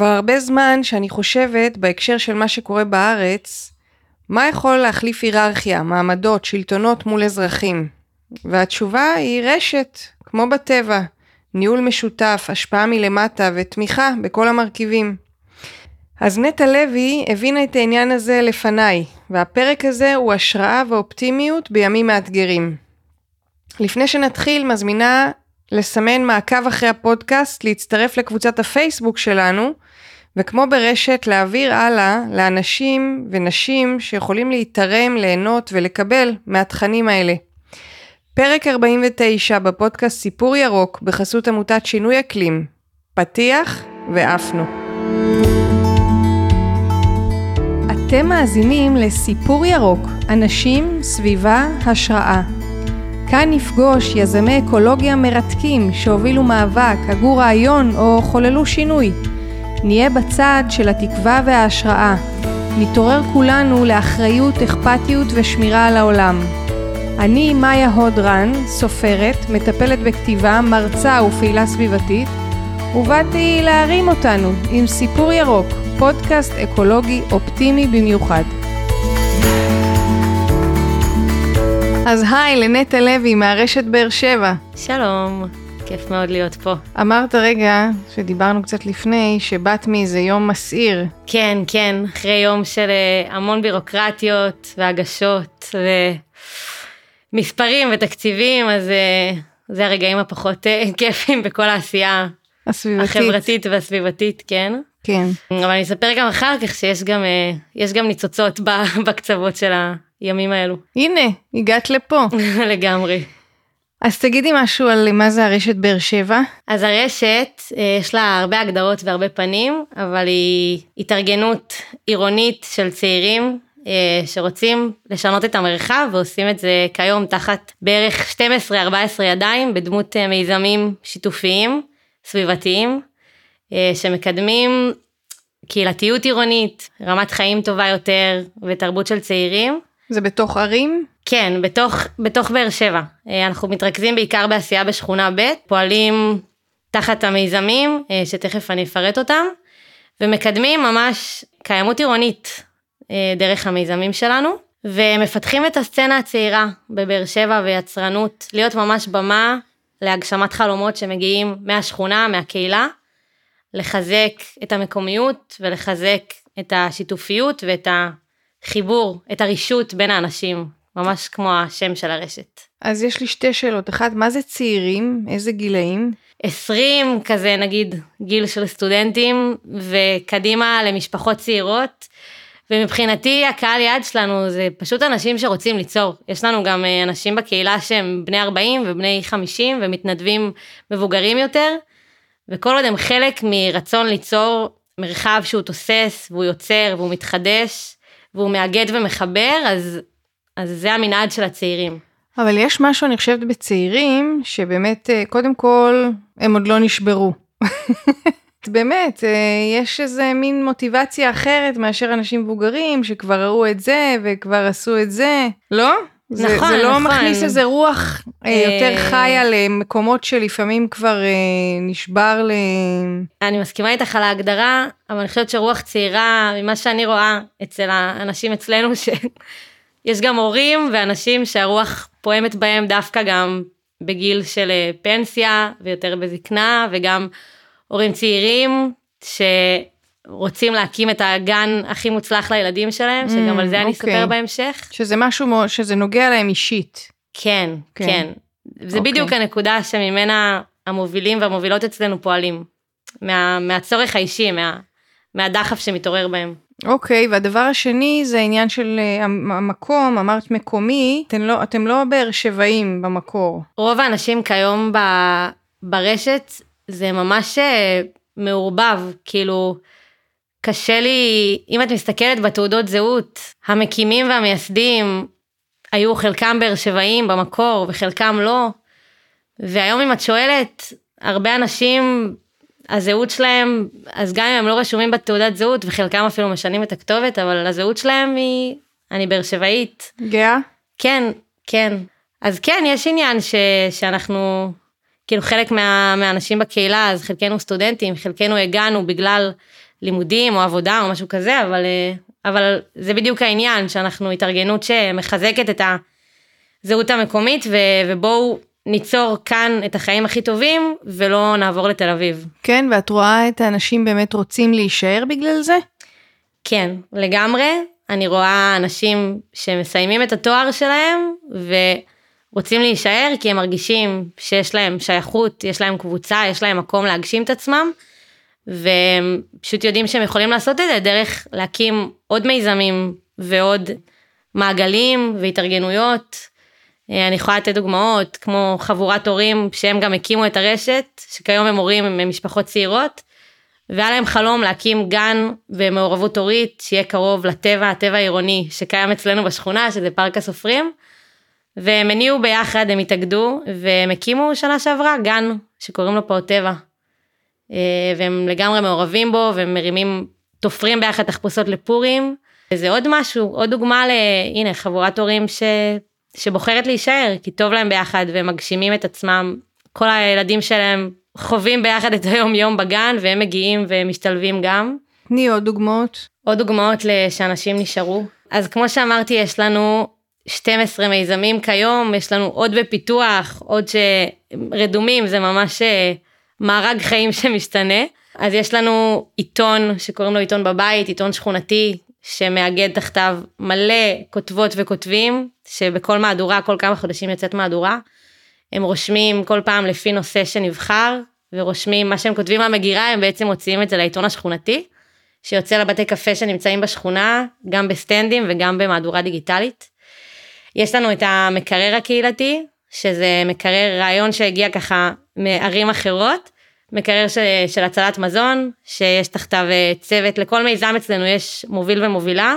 כבר הרבה זמן שאני חושבת בהקשר של מה שקורה בארץ, מה יכול להחליף היררכיה, מעמדות, שלטונות מול אזרחים? והתשובה היא רשת, כמו בטבע, ניהול משותף, השפעה מלמטה ותמיכה בכל המרכיבים. אז נטע לוי הבינה את העניין הזה לפניי, והפרק הזה הוא השראה ואופטימיות בימים מאתגרים. לפני שנתחיל, מזמינה לסמן מעקב אחרי הפודקאסט, להצטרף לקבוצת הפייסבוק שלנו, וכמו ברשת, להעביר הלאה לאנשים ונשים שיכולים להתערם, ליהנות ולקבל מהתכנים האלה. פרק 49 בפודקאסט סיפור ירוק בחסות עמותת שינוי אקלים. פתיח ועפנו. אתם מאזינים לסיפור ירוק, אנשים, סביבה, השראה. כאן נפגוש יזמי אקולוגיה מרתקים שהובילו מאבק, הגו רעיון או חוללו שינוי. נהיה בצד של התקווה וההשראה. נתעורר כולנו לאחריות, אכפתיות ושמירה על העולם. אני מאיה הודרן, סופרת, מטפלת בכתיבה, מרצה ופעילה סביבתית, ובאתי להרים אותנו עם סיפור ירוק, פודקאסט אקולוגי אופטימי במיוחד. אז היי לנטע לוי מהרשת באר שבע. שלום, כיף מאוד להיות פה. אמרת רגע, שדיברנו קצת לפני, שבאת מאיזה יום מסעיר. כן, כן, אחרי יום של אה, המון בירוקרטיות והגשות ומספרים ותקציבים, אז אה, זה הרגעים הפחות אה, כיפים בכל העשייה הסביבתית. החברתית והסביבתית, כן. כן. אבל אני אספר גם אחר כך שיש גם, יש גם ניצוצות בקצוות של הימים האלו. הנה, הגעת לפה. לגמרי. אז תגידי משהו על מה זה הרשת באר שבע. אז הרשת, יש לה הרבה הגדרות והרבה פנים, אבל היא התארגנות עירונית של צעירים שרוצים לשנות את המרחב ועושים את זה כיום תחת בערך 12-14 ידיים בדמות מיזמים שיתופיים, סביבתיים, שמקדמים קהילתיות עירונית, רמת חיים טובה יותר ותרבות של צעירים. זה בתוך ערים? כן, בתוך, בתוך באר שבע. אנחנו מתרכזים בעיקר בעשייה בשכונה ב', פועלים תחת המיזמים, שתכף אני אפרט אותם, ומקדמים ממש קיימות עירונית דרך המיזמים שלנו, ומפתחים את הסצנה הצעירה בבאר שבע ויצרנות, להיות ממש במה להגשמת חלומות שמגיעים מהשכונה, מהקהילה, לחזק את המקומיות ולחזק את השיתופיות ואת החיבור, את הרישות בין האנשים, ממש כמו השם של הרשת. אז יש לי שתי שאלות, אחת, מה זה צעירים? איזה גילאים? 20 כזה נגיד גיל של סטודנטים וקדימה למשפחות צעירות. ומבחינתי הקהל יעד שלנו זה פשוט אנשים שרוצים ליצור. יש לנו גם אנשים בקהילה שהם בני 40 ובני 50 ומתנדבים מבוגרים יותר. וכל עוד הם חלק מרצון ליצור מרחב שהוא תוסס והוא יוצר והוא מתחדש והוא מאגד ומחבר, אז, אז זה המנעד של הצעירים. אבל יש משהו, אני חושבת, בצעירים, שבאמת, קודם כל, הם עוד לא נשברו. באמת, יש איזה מין מוטיבציה אחרת מאשר אנשים מבוגרים, שכבר ראו את זה וכבר עשו את זה, לא? זה, נכון, זה לא נכון. מכניס איזה רוח אה, יותר חיה למקומות שלפעמים כבר אה, נשבר ל... אני מסכימה איתך על ההגדרה, אבל אני חושבת שרוח צעירה, ממה שאני רואה אצל האנשים אצלנו, שיש גם הורים ואנשים שהרוח פועמת בהם דווקא גם בגיל של פנסיה ויותר בזקנה, וגם הורים צעירים שרוצים להקים את הגן הכי מוצלח לילדים שלהם, שגם על זה אני אספר אוקיי. בהמשך. שזה משהו מאוד- שזה נוגע להם אישית. כן, כן. כן. זה אוקיי. בדיוק הנקודה שממנה המובילים והמובילות אצלנו פועלים. מה, מהצורך האישי, מה, מהדחף שמתעורר בהם. אוקיי, והדבר השני זה העניין של אה, המ- המקום, אמרת מקומי, אתם לא, אתם לא באר שבעים במקור. רוב האנשים כיום ב, ברשת זה ממש אה, מעורבב, כאילו קשה לי, אם את מסתכלת בתעודות זהות, המקימים והמייסדים היו חלקם באר שבעים במקור וחלקם לא, והיום אם את שואלת, הרבה אנשים, הזהות שלהם, אז גם אם הם לא רשומים בתעודת זהות וחלקם אפילו משנים את הכתובת, אבל הזהות שלהם היא, אני באר שבעית. גאה? כן, כן. אז כן, יש עניין ש, שאנחנו, כאילו חלק מה, מהאנשים בקהילה, אז חלקנו סטודנטים, חלקנו הגענו בגלל לימודים או עבודה או משהו כזה, אבל, אה, אבל זה בדיוק העניין, שאנחנו התארגנות שמחזקת את הזהות המקומית, ו, ובואו ניצור כאן את החיים הכי טובים, ולא נעבור לתל אביב. כן, ואת רואה את האנשים באמת רוצים להישאר בגלל זה? כן, לגמרי. אני רואה אנשים שמסיימים את התואר שלהם, ורוצים להישאר כי הם מרגישים שיש להם שייכות, יש להם קבוצה, יש להם מקום להגשים את עצמם. והם פשוט יודעים שהם יכולים לעשות את זה דרך להקים עוד מיזמים ועוד מעגלים והתארגנויות. אה, אני יכולה לתת דוגמאות כמו חבורת הורים שהם גם הקימו את הרשת, שכיום הם הורים עם משפחות צעירות, והיה להם חלום להקים גן במעורבות הורית שיהיה קרוב לטבע, הטבע העירוני שקיים אצלנו בשכונה, שזה פארק הסופרים. והם הניעו ביחד, הם התאגדו, והם הקימו שנה שעברה גן שקוראים לו פה טבע. אה, והם לגמרי מעורבים בו והם מרימים, תופרים ביחד תחפושות לפורים. וזה עוד משהו, עוד דוגמה ל... הנה, חבורת הורים ש... שבוחרת להישאר, כי טוב להם ביחד והם מגשימים את עצמם. כל הילדים שלהם חווים ביחד את היום יום בגן והם מגיעים ומשתלבים גם. תני עוד דוגמאות. עוד דוגמאות שאנשים נשארו. אז כמו שאמרתי, יש לנו 12 מיזמים כיום, יש לנו עוד בפיתוח, עוד שרדומים, זה ממש אה, מארג חיים שמשתנה. אז יש לנו עיתון שקוראים לו עיתון בבית, עיתון שכונתי, שמאגד תחתיו מלא כותבות וכותבים, שבכל מהדורה, כל כמה חודשים יוצאת מהדורה. הם רושמים כל פעם לפי נושא שנבחר, ורושמים מה שהם כותבים מהמגירה, הם בעצם מוציאים את זה לעיתון השכונתי, שיוצא לבתי קפה שנמצאים בשכונה, גם בסטנדים וגם במהדורה דיגיטלית. יש לנו את המקרר הקהילתי, שזה מקרר רעיון שהגיע ככה מערים אחרות, מקרר של, של הצלת מזון, שיש תחתיו אה, צוות, לכל מיזם אצלנו יש מוביל ומובילה,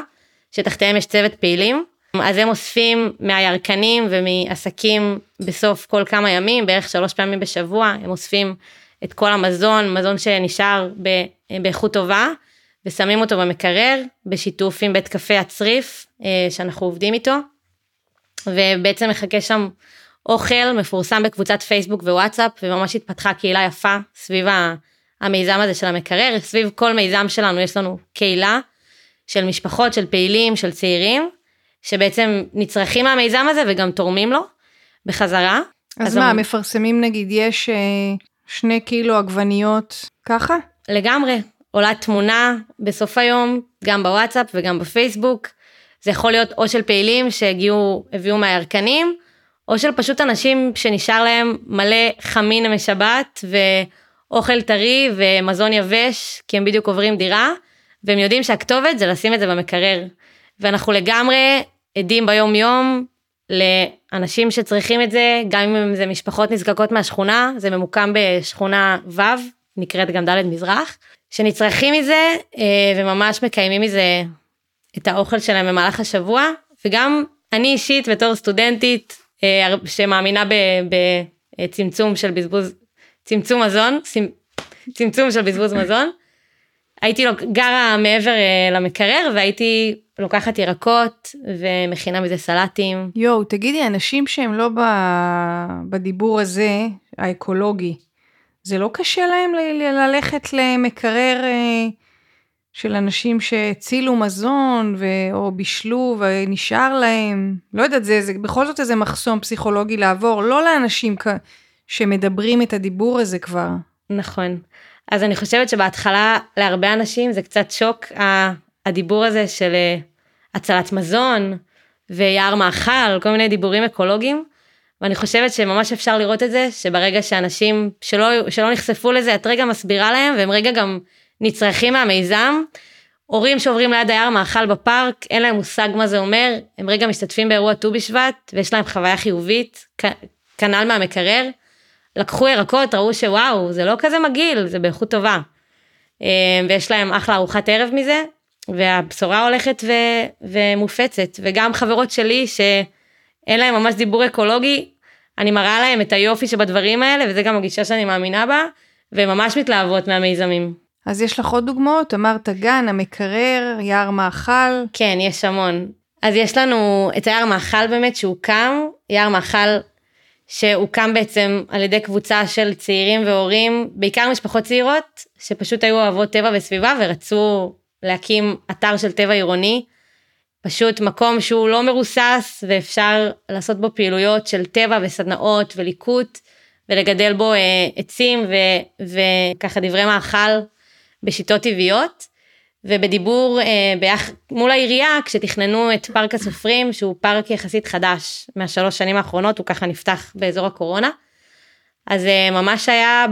שתחתיהם יש צוות פעילים. אז הם אוספים מהירקנים ומעסקים בסוף כל כמה ימים, בערך שלוש פעמים בשבוע, הם אוספים את כל המזון, מזון שנשאר באיכות טובה, ושמים אותו במקרר, בשיתוף עם בית קפה הצריף, אה, שאנחנו עובדים איתו, ובעצם מחכה שם אוכל מפורסם בקבוצת פייסבוק ווואטסאפ, וממש התפתחה קהילה יפה סביב המיזם הזה של המקרר, סביב כל מיזם שלנו יש לנו קהילה של משפחות, של פעילים, של צעירים, שבעצם נצרכים מהמיזם הזה וגם תורמים לו בחזרה. אז, אז מה, הם... מפרסמים נגיד, יש אה, שני קילו עגבניות ככה? לגמרי, עולה תמונה בסוף היום, גם בוואטסאפ וגם בפייסבוק. זה יכול להיות או של פעילים שהגיעו, הביאו מהירקנים, או של פשוט אנשים שנשאר להם מלא חמין משבת ואוכל טרי ומזון יבש, כי הם בדיוק עוברים דירה, והם יודעים שהכתובת זה לשים את זה במקרר. ואנחנו לגמרי עדים ביום יום לאנשים שצריכים את זה, גם אם זה משפחות נזקקות מהשכונה, זה ממוקם בשכונה ו', נקראת גם ד' מזרח, שנצרכים מזה אה, וממש מקיימים מזה את האוכל שלהם במהלך השבוע, וגם אני אישית בתור סטודנטית שמאמינה בצמצום של בזבוז, צמצום מזון, צמצום של בזבוז מזון. הייתי גרה מעבר אה, למקרר והייתי לוקחת ירקות ומכינה מזה סלטים. יואו, תגידי, אנשים שהם לא בדיבור הזה, האקולוגי, זה לא קשה להם ללכת למקרר אה, של אנשים שהצילו מזון ו... או בישלו ונשאר להם, לא יודעת, זה, זה בכל זאת איזה מחסום פסיכולוגי לעבור, לא לאנשים כ... שמדברים את הדיבור הזה כבר. נכון. אז אני חושבת שבהתחלה להרבה אנשים זה קצת שוק הדיבור הזה של אה, הצלת מזון ויער מאכל, כל מיני דיבורים אקולוגיים. ואני חושבת שממש אפשר לראות את זה, שברגע שאנשים שלא, שלא נחשפו לזה, את רגע מסבירה להם, והם רגע גם נצרכים מהמיזם. הורים שעוברים ליד היער מאכל בפארק, אין להם מושג מה זה אומר, הם רגע משתתפים באירוע ט"ו בשבט, ויש להם חוויה חיובית, כנ"ל מהמקרר. לקחו ירקות, ראו שוואו, זה לא כזה מגעיל, זה באיכות טובה. אה, ויש להם אחלה ארוחת ערב מזה, והבשורה הולכת ו... ומופצת. וגם חברות שלי שאין להם ממש דיבור אקולוגי, אני מראה להם את היופי שבדברים האלה, וזה גם הגישה שאני מאמינה בה, והן ממש מתלהבות מהמיזמים. אז יש לך עוד דוגמאות? אמרת גן, המקרר, יער מאכל. כן, יש המון. אז יש לנו את היער מאכל באמת שהוקם, יער מאכל שהוקם בעצם על ידי קבוצה של צעירים והורים, בעיקר משפחות צעירות, שפשוט היו אוהבות טבע וסביבה ורצו להקים אתר של טבע עירוני. פשוט מקום שהוא לא מרוסס ואפשר לעשות בו פעילויות של טבע וסדנאות וליקוט ולגדל בו אה, עצים ו, וככה דברי מאכל בשיטות טבעיות. ובדיבור אה, ביח... מול העירייה בתכננו את פארק הסופרים שהוא פארק יחסית חדש מהשלוש שנים האחרונות הוא ככה נפתח באזור הקורונה. אז אה, ממש היה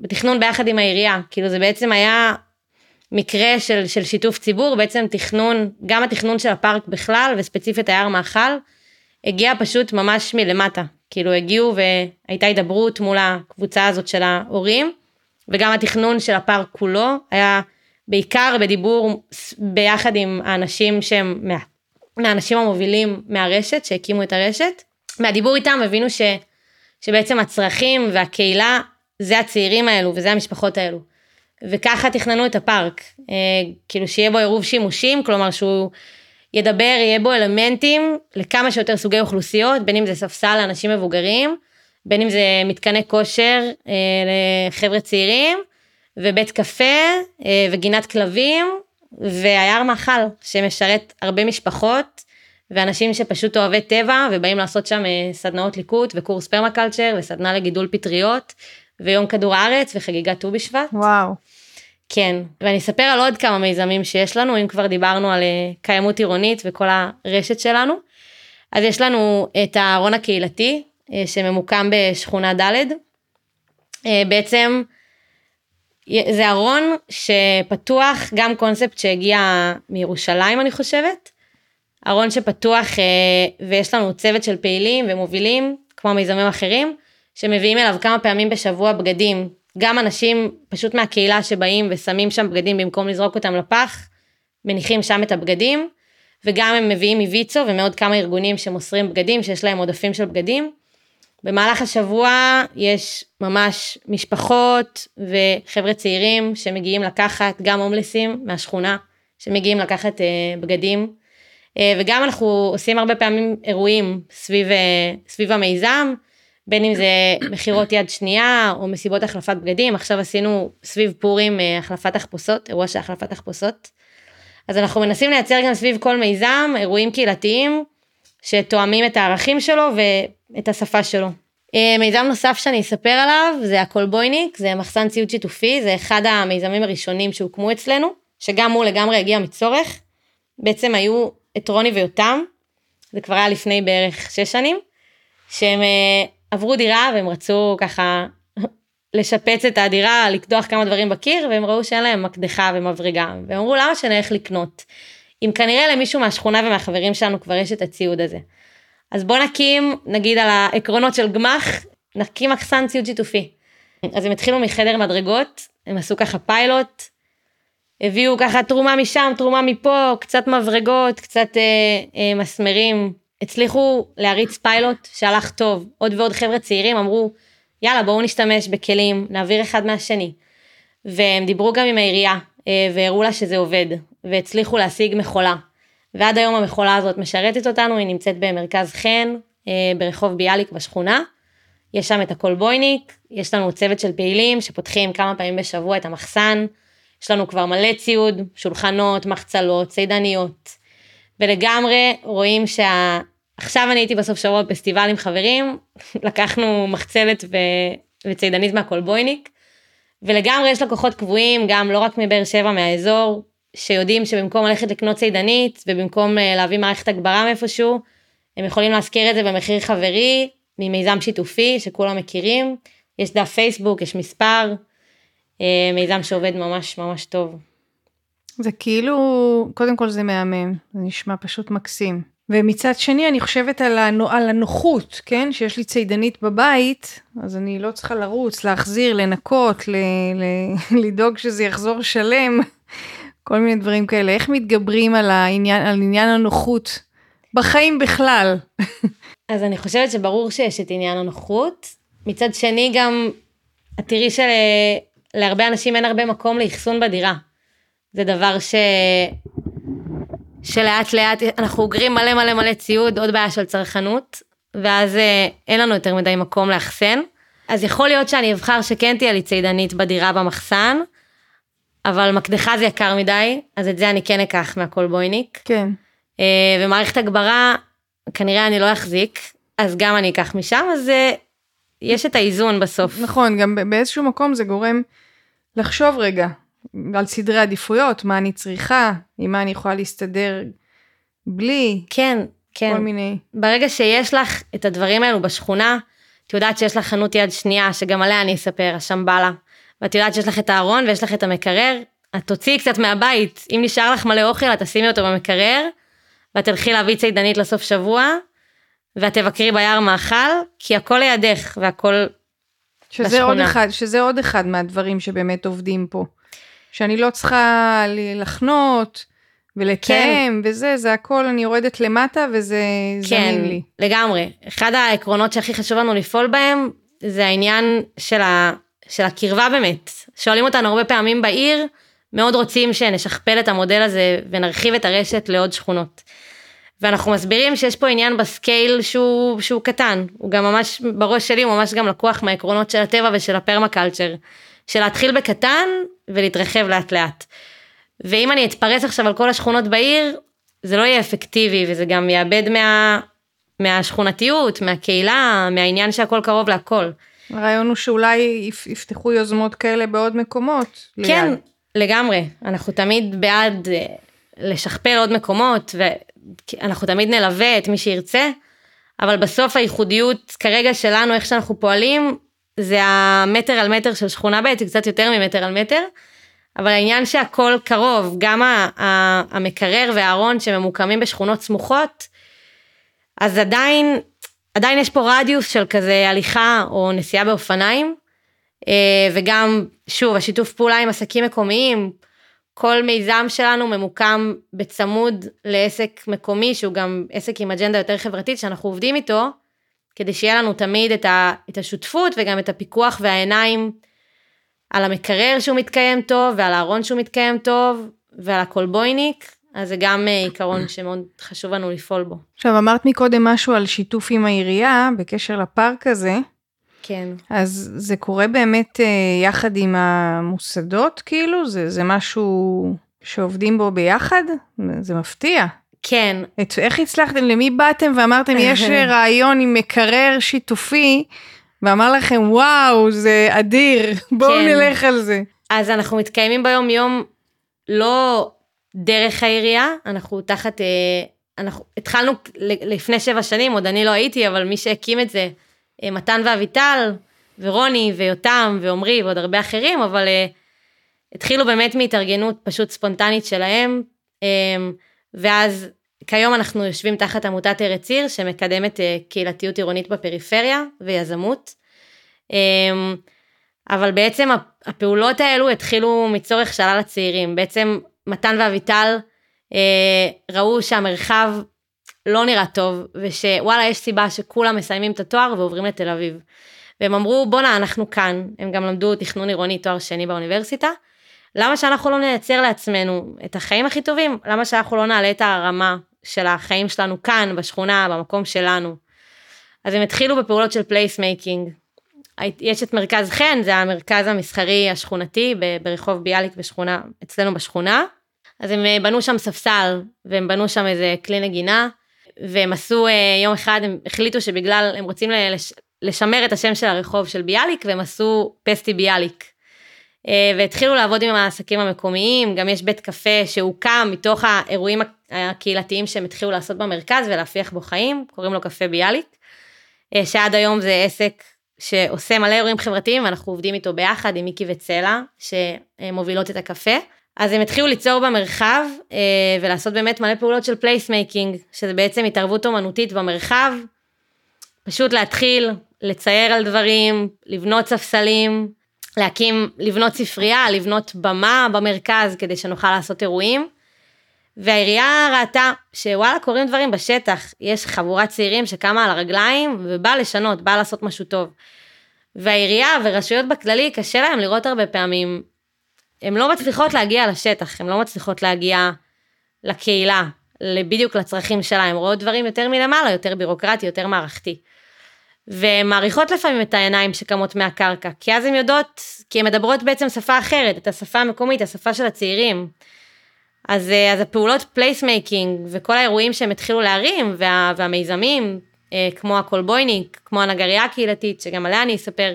בתכנון ביחד עם העירייה כאילו זה בעצם היה מקרה של, של שיתוף ציבור בעצם תכנון גם התכנון של הפארק בכלל וספציפית היער מאכל הגיע פשוט ממש מלמטה כאילו הגיעו והייתה הידברות מול הקבוצה הזאת של ההורים וגם התכנון של הפארק כולו היה בעיקר בדיבור ביחד עם האנשים שהם מה, מהאנשים המובילים מהרשת שהקימו את הרשת. מהדיבור איתם הבינו ש, שבעצם הצרכים והקהילה זה הצעירים האלו וזה המשפחות האלו. וככה תכננו את הפארק, אה, כאילו שיהיה בו עירוב שימושים, כלומר שהוא ידבר, יהיה בו אלמנטים לכמה שיותר סוגי אוכלוסיות, בין אם זה ספסל לאנשים מבוגרים, בין אם זה מתקני כושר אה, לחבר'ה צעירים, ובית קפה אה, וגינת כלבים והיער מאכל שמשרת הרבה משפחות ואנשים שפשוט אוהבי טבע ובאים לעשות שם אה, סדנאות ליקוט וקורס פרמקלצ'ר וסדנה לגידול פטריות ויום כדור הארץ וחגיגת ט"ו בשבט. וואו. כן, ואני אספר על עוד כמה מיזמים שיש לנו, אם כבר דיברנו על קיימות עירונית וכל הרשת שלנו. אז יש לנו את הארון הקהילתי שממוקם בשכונה ד'. בעצם זה ארון שפתוח, גם קונספט שהגיע מירושלים אני חושבת. ארון שפתוח אה, ויש לנו צוות של פעילים ומובילים, כמו מיזמים אחרים, שמביאים אליו כמה פעמים בשבוע בגדים. גם אנשים פשוט מהקהילה שבאים ושמים שם בגדים במקום לזרוק אותם לפח, מניחים שם את הבגדים, וגם הם מביאים מוויצו ומעוד כמה ארגונים שמוסרים בגדים, שיש להם עודפים של בגדים. במהלך השבוע יש ממש משפחות וחבר'ה צעירים שמגיעים לקחת, גם הומלסים מהשכונה, שמגיעים לקחת אה, בגדים. אה, וגם אנחנו עושים הרבה פעמים אירועים סביב, אה, סביב המיזם, בין אם זה מכירות יד שנייה או מסיבות החלפת בגדים, עכשיו עשינו סביב פורים אה, החלפת תחפושות, אירוע של החלפת תחפושות. אז אנחנו מנסים לייצר גם סביב כל מיזם אירועים קהילתיים שתואמים את הערכים שלו ואת השפה שלו. אה, מיזם נוסף שאני אספר עליו זה הקולבויניק, זה מחסן ציוד שיתופי, זה אחד המיזמים הראשונים שהוקמו אצלנו, שגם הוא לגמרי הגיע מצורך. בעצם היו את רוני ויותם, זה כבר היה לפני בערך שש שנים, שהם אה, עברו דירה והם רצו ככה לשפץ את הדירה, לקדוח כמה דברים בקיר, והם ראו שאין להם מקדחה ומברגה, והם אמרו למה שנלך לקנות. אם כנראה למישהו מהשכונה ומהחברים שלנו כבר יש את הציוד הזה. אז בוא נקים, נגיד על העקרונות של גמ"ח, נקים מחסן ציוד שיתופי. אז הם התחילו מחדר מדרגות, הם עשו ככה פיילוט, הביאו ככה תרומה משם, תרומה מפה, קצת מברגות, קצת אה, אה, מסמרים. הצליחו להריץ פיילוט שהלך טוב. עוד ועוד חבר'ה צעירים אמרו, יאללה בואו נשתמש בכלים, נעביר אחד מהשני. והם דיברו גם עם העירייה, אה, והראו לה שזה עובד, והצליחו להשיג מכולה. ועד היום המכולה הזאת משרתת אותנו, היא נמצאת במרכז חן, אה, ברחוב ביאליק בשכונה. יש שם את הקולבויניק, יש לנו צוות של פעילים שפותחים כמה פעמים בשבוע את המחסן. יש לנו כבר מלא ציוד, שולחנות, מחצלות, צידניות. ולגמרי רואים שה... עכשיו אני הייתי בסוף שבוע בפסטיבל עם חברים, לקחנו מחצלת ו... וצידנית מהקולבויניק, ולגמרי יש לקוחות קבועים, גם לא רק מבאר שבע, מהאזור, שיודעים שבמקום ללכת לקנות צידנית ובמקום אה, להביא מערכת הגברה מאיפשהו, הם יכולים להשכיר את זה במחיר חברי, ממיזם שיתופי שכולם מכירים, יש דף פייסבוק, יש מספר, אה, מיזם שעובד ממש ממש טוב. זה כאילו, קודם כל זה מהמם, זה נשמע פשוט מקסים. ומצד שני אני חושבת על, על הנוחות, כן? שיש לי צידנית בבית, אז אני לא צריכה לרוץ, להחזיר, לנקות, ל, ל, לדאוג שזה יחזור שלם. כל מיני דברים כאלה. איך מתגברים על העניין, על עניין הנוחות בחיים בכלל? אז אני חושבת שברור שיש את עניין הנוחות. מצד שני גם, את תראי שלהרבה אנשים אין הרבה מקום לאחסון בדירה. זה דבר ש... שלאט לאט אנחנו אוגרים מלא מלא מלא ציוד, עוד בעיה של צרכנות. ואז אה, אין לנו יותר מדי מקום לאחסן. אז יכול להיות שאני אבחר שכן תהיה לי צידנית בדירה במחסן, אבל מקדחה זה יקר מדי, אז את זה אני כן אקח מהקולבויניק. כן. אה, ומערכת הגברה, כנראה אני לא אחזיק, אז גם אני אקח משם, אז אה, יש את האיזון בסוף. נכון, גם באיזשהו מקום זה גורם לחשוב רגע על סדרי עדיפויות, מה אני צריכה, עם מה אני יכולה להסתדר בלי, כן, כל כן. מיני. ברגע שיש לך את הדברים האלו בשכונה, את יודעת שיש לך חנות יד שנייה, שגם עליה אני אספר, השמבלה, ואת יודעת שיש לך את הארון ויש לך את המקרר, את תוציאי קצת מהבית, אם נשאר לך מלא אוכל, את תשימי אותו במקרר, ואת תלכי להביא צידנית לסוף שבוע, ואת תבקרי ביער מאכל, כי הכל לידך, והכל... שזה עוד בשכונה. אחד, שזה עוד אחד מהדברים שבאמת עובדים פה. שאני לא צריכה לחנות ולתאם וזה, זה הכל, אני יורדת למטה וזה כן, זמין לי. לגמרי. אחד העקרונות שהכי חשוב לנו לפעול בהם, זה העניין של, ה, של הקרבה באמת. שואלים אותנו הרבה פעמים בעיר, מאוד רוצים שנשכפל את המודל הזה ונרחיב את הרשת לעוד שכונות. ואנחנו מסבירים שיש פה עניין בסקייל שהוא, שהוא קטן, הוא גם ממש, בראש שלי הוא ממש גם לקוח מהעקרונות של הטבע ושל הפרמקלצ'ר, של להתחיל בקטן ולהתרחב לאט לאט. ואם אני אתפרס עכשיו על כל השכונות בעיר, זה לא יהיה אפקטיבי וזה גם יאבד מה, מהשכונתיות, מהקהילה, מהעניין שהכל קרוב להכל. הרעיון הוא שאולי יפ- יפתחו יוזמות כאלה בעוד מקומות. כן, ליד. לגמרי. אנחנו תמיד בעד אה, לשכפל עוד מקומות, ואנחנו תמיד נלווה את מי שירצה, אבל בסוף הייחודיות כרגע שלנו, איך שאנחנו פועלים, זה המטר על מטר של שכונה ב', זה קצת יותר ממטר על מטר, אבל העניין שהכל קרוב, גם המקרר והארון שממוקמים בשכונות סמוכות, אז עדיין, עדיין יש פה רדיוס של כזה הליכה או נסיעה באופניים, אה, וגם, שוב, השיתוף פעולה עם עסקים מקומיים, כל מיזם שלנו ממוקם בצמוד לעסק מקומי, שהוא גם עסק עם אג'נדה יותר חברתית, שאנחנו עובדים איתו, כדי שיהיה לנו תמיד את, ה, את השותפות וגם את הפיקוח והעיניים על המקרר שהוא מתקיים טוב, ועל הארון שהוא מתקיים טוב, ועל הקולבויניק, אז זה גם אה, עיקרון שמאוד חשוב לנו לפעול בו. עכשיו אמרת מקודם משהו על שיתוף עם העירייה בקשר לפארק הזה, כן. אז זה קורה באמת אה, יחד עם המוסדות כאילו? זה, זה משהו שעובדים בו ביחד? זה מפתיע. כן, את, איך הצלחתם, למי באתם ואמרתם יש רעיון עם מקרר שיתופי, ואמר לכם וואו זה אדיר, בואו כן. נלך על זה. אז אנחנו מתקיימים ביום יום לא דרך העירייה, אנחנו תחת, אה, אנחנו התחלנו לפני שבע שנים, עוד אני לא הייתי, אבל מי שהקים את זה, אה, מתן ואביטל, ורוני ויותם ועמרי ועוד הרבה אחרים, אבל אה, התחילו באמת מהתארגנות פשוט ספונטנית שלהם, ואז כיום אנחנו יושבים תחת עמותת ארץ עיר, שמקדמת קהילתיות עירונית בפריפריה ויזמות. אבל בעצם הפ- הפעולות האלו התחילו מצורך שעלה לצעירים. בעצם מתן ואביטל אה, ראו שהמרחב לא נראה טוב, ושווואלה יש סיבה שכולם מסיימים את התואר ועוברים לתל אביב. והם אמרו בואנה אנחנו כאן, הם גם למדו תכנון עירוני תואר שני באוניברסיטה, למה שאנחנו לא נייצר לעצמנו את החיים הכי טובים? למה שאנחנו לא נעלה את הרמה של החיים שלנו כאן, בשכונה, במקום שלנו? אז הם התחילו בפעולות של placemaking, יש את מרכז חן, זה המרכז המסחרי השכונתי ברחוב ביאליק בשכונה, אצלנו בשכונה. אז הם אה, בנו שם ספסל, והם בנו שם איזה כלי נגינה, והם עשו אה, יום אחד, הם החליטו שבגלל, הם רוצים לשמר את השם של הרחוב של ביאליק, והם עשו פסטי ביאליק. אה, והתחילו לעבוד עם העסקים המקומיים, גם יש בית קפה שהוקם מתוך האירועים הקהילתיים שהם התחילו לעשות במרכז ולהפיח בו חיים, קוראים לו קפה ביאליק, שעד היום זה עסק שעושה מלא אירועים חברתיים ואנחנו עובדים איתו ביחד עם מיקי וצלע שמובילות את הקפה. אז הם התחילו ליצור במרחב אה, ולעשות באמת מלא פעולות של placemaking, שזה בעצם התערבות אומנותית במרחב, פשוט להתחיל לצייר על דברים, לבנות ספסלים, להקים, לבנות ספרייה, לבנות במה במרכז כדי שנוכל לעשות אירועים. והעירייה ראתה שוואלה קורים דברים בשטח, יש חבורת צעירים שקמה על הרגליים ובאה לשנות, באה לעשות משהו טוב. והעירייה ורשויות בכללי קשה להם לראות הרבה פעמים, הן לא מצליחות להגיע לשטח, הן לא מצליחות להגיע לקהילה, בדיוק לצרכים שלה, הן רואות דברים יותר מלמעלה, יותר בירוקרטי, יותר מערכתי. ומעריכות לפעמים את העיניים שקמות מהקרקע, כי אז הן יודעות, כי הן מדברות בעצם שפה אחרת, את השפה המקומית, השפה של הצעירים. אז, אה, אז הפעולות placemaking וכל האירועים שהם התחילו להרים, וה, והמיזמים, אה, כמו הקולבויניק, כמו הנגרייה הקהילתית, שגם עליה אני אספר.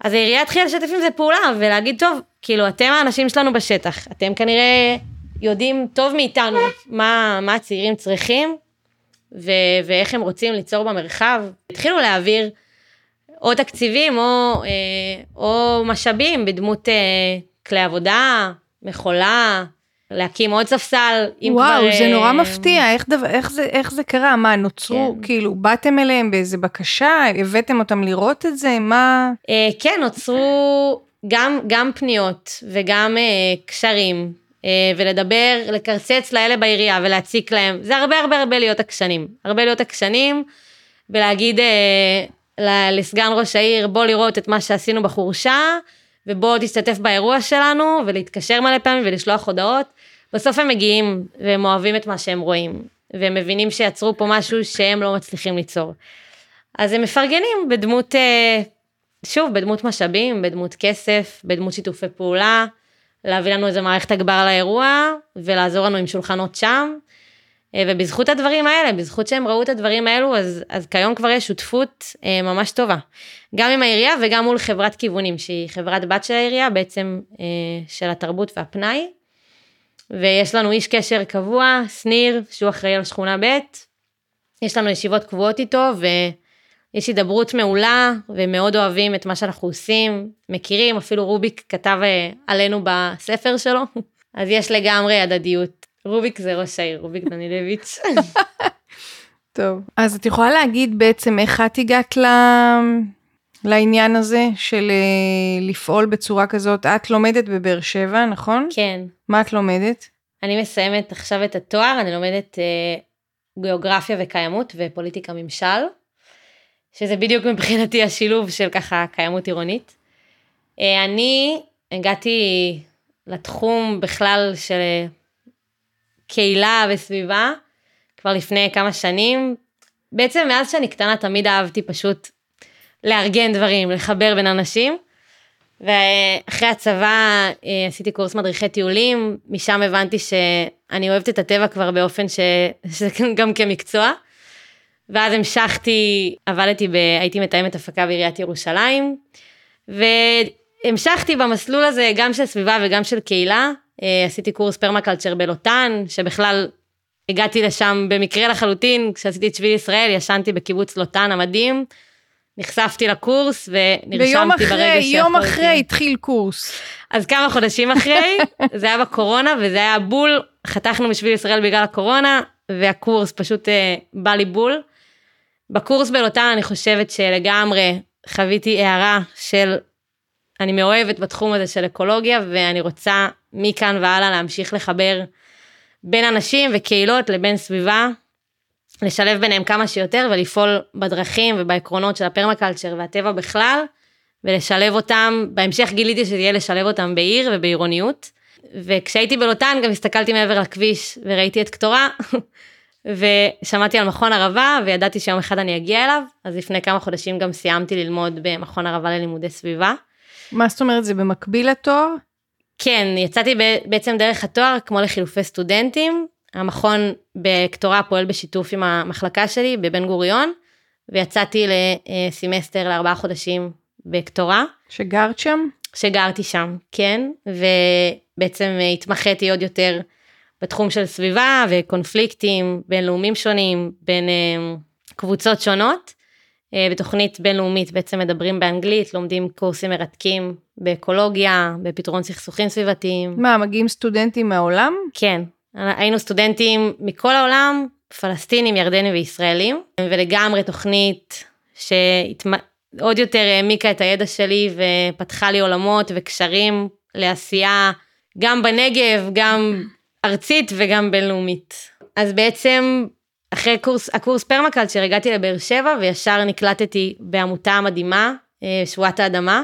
אז העירייה התחילה לשתף עם זה פעולה ולהגיד, טוב, כאילו, אתם האנשים שלנו בשטח, אתם כנראה יודעים טוב מאיתנו מה, מה הצעירים צריכים, ו- ואיך הם רוצים ליצור במרחב. התחילו להעביר או תקציבים או, אה, או משאבים בדמות כלי עבודה, מכולה, להקים עוד ספסל. וואו, כבר, זה אה... נורא מפתיע, איך, דבר, איך, זה, איך זה קרה? מה, נוצרו, כן. כאילו, באתם אליהם באיזה בקשה? הבאתם אותם לראות את זה? מה... אה, כן, נוצרו גם, גם פניות וגם אה, קשרים, אה, ולדבר, לקרצץ לאלה בעירייה ולהציק להם. זה הרבה הרבה הרבה להיות עקשנים. הרבה להיות עקשנים, ולהגיד אה, לסגן ראש העיר, בוא לראות את מה שעשינו בחורשה, ובוא תשתתף באירוע שלנו, ולהתקשר מלא פעמים ולשלוח הודעות. בסוף הם מגיעים והם אוהבים את מה שהם רואים, והם מבינים שיצרו פה משהו שהם לא מצליחים ליצור. אז הם מפרגנים בדמות, אה, שוב, בדמות משאבים, בדמות כסף, בדמות שיתופי פעולה, להביא לנו איזה מערכת הגבר לאירוע, ולעזור לנו עם שולחנות שם. אה, ובזכות הדברים האלה, בזכות שהם ראו את הדברים האלו, אז, אז כיום כבר יש שותפות אה, ממש טובה. גם עם העירייה וגם מול חברת כיוונים, שהיא חברת בת של העירייה, בעצם אה, של התרבות והפנאי. ויש לנו איש קשר קבוע, שניר, שהוא אחראי על שכונה ב', יש לנו ישיבות קבועות איתו, ויש הידברות מעולה, ומאוד אוהבים את מה שאנחנו עושים, מכירים, אפילו רוביק כתב אה, עלינו בספר שלו, אז יש לגמרי הדדיות. רוביק זה ראש העיר, רוביק דנילביץ'. טוב, אז את יכולה להגיד בעצם איך את הגעת ל... לעניין הזה של אה, לפעול בצורה כזאת? את לומדת בבאר שבע, נכון? כן. מה את לומדת? אני מסיימת עכשיו את התואר, אני לומדת אה, גיאוגרפיה וקיימות ופוליטיקה ממשל, שזה בדיוק מבחינתי השילוב של ככה קיימות עירונית. אה, אני הגעתי לתחום בכלל של קהילה וסביבה כבר לפני כמה שנים. בעצם מאז שאני קטנה תמיד אהבתי פשוט לארגן דברים, לחבר בין אנשים. ואחרי הצבא אה, עשיתי קורס מדריכי טיולים, משם הבנתי שאני אוהבת את הטבע כבר באופן ש... שזה גם כמקצוע. ואז המשכתי, עבדתי, ב... הייתי מתאמת הפקה בעיריית ירושלים, והמשכתי במסלול הזה גם של סביבה וגם של קהילה. אה, עשיתי קורס פרמקלצ'ר בלוטן, שבכלל הגעתי לשם במקרה לחלוטין, כשעשיתי את שביל ישראל, ישנתי בקיבוץ לוטן המדהים. נחשפתי לקורס ונרשמתי ברגע שיכולתי. יום אחרי התחיל קורס. אז כמה חודשים אחרי, זה היה בקורונה וזה היה בול, חתכנו בשביל ישראל בגלל הקורונה, והקורס פשוט אה, בא לי בול. בקורס בלוטן אני חושבת שלגמרי חוויתי הערה של אני מאוהבת בתחום הזה של אקולוגיה ואני רוצה מכאן והלאה להמשיך לחבר בין אנשים וקהילות לבין סביבה לשלב ביניהם כמה שיותר ולפעול בדרכים ובעקרונות של הפרמקלצ'ר והטבע בכלל, ולשלב אותם, בהמשך גיליתי שזה יהיה לשלב אותם בעיר ובעירוניות. וכשהייתי בלוטן גם הסתכלתי מעבר לכביש וראיתי את קטורה, ושמעתי על מכון ערבה וידעתי שיום אחד אני אגיע אליו, אז לפני כמה חודשים גם סיימתי ללמוד במכון ערבה ללימודי סביבה. מה זאת אומרת, זה במקביל לתואר? כן, יצאתי בעצם דרך התואר כמו לחילופי סטודנטים, המכון בקטורה פועל בשיתוף עם המחלקה שלי בבן גוריון, ויצאתי לסמסטר לארבעה חודשים בקטורה. שגרת שם? שגרתי שם, כן, ובעצם התמחיתי עוד יותר בתחום של סביבה וקונפליקטים בינלאומיים שונים בין אה, קבוצות שונות. אה, בתוכנית בינלאומית בעצם מדברים באנגלית, לומדים קורסים מרתקים באקולוגיה, בפתרון סכסוכים סביבתיים. מה, מגיעים סטודנטים מהעולם? כן, היינו סטודנטים מכל העולם, פלסטינים, ירדנים וישראלים, ולגמרי תוכנית שעוד יותר העמיקה את הידע שלי ופתחה לי עולמות וקשרים לעשייה גם בנגב, גם ארצית וגם בינלאומית. אז בעצם אחרי קורס, הקורס פרמקלצ'ר הגעתי לבאר שבע וישר נקלטתי בעמותה מדהימה, אה, שבועת האדמה,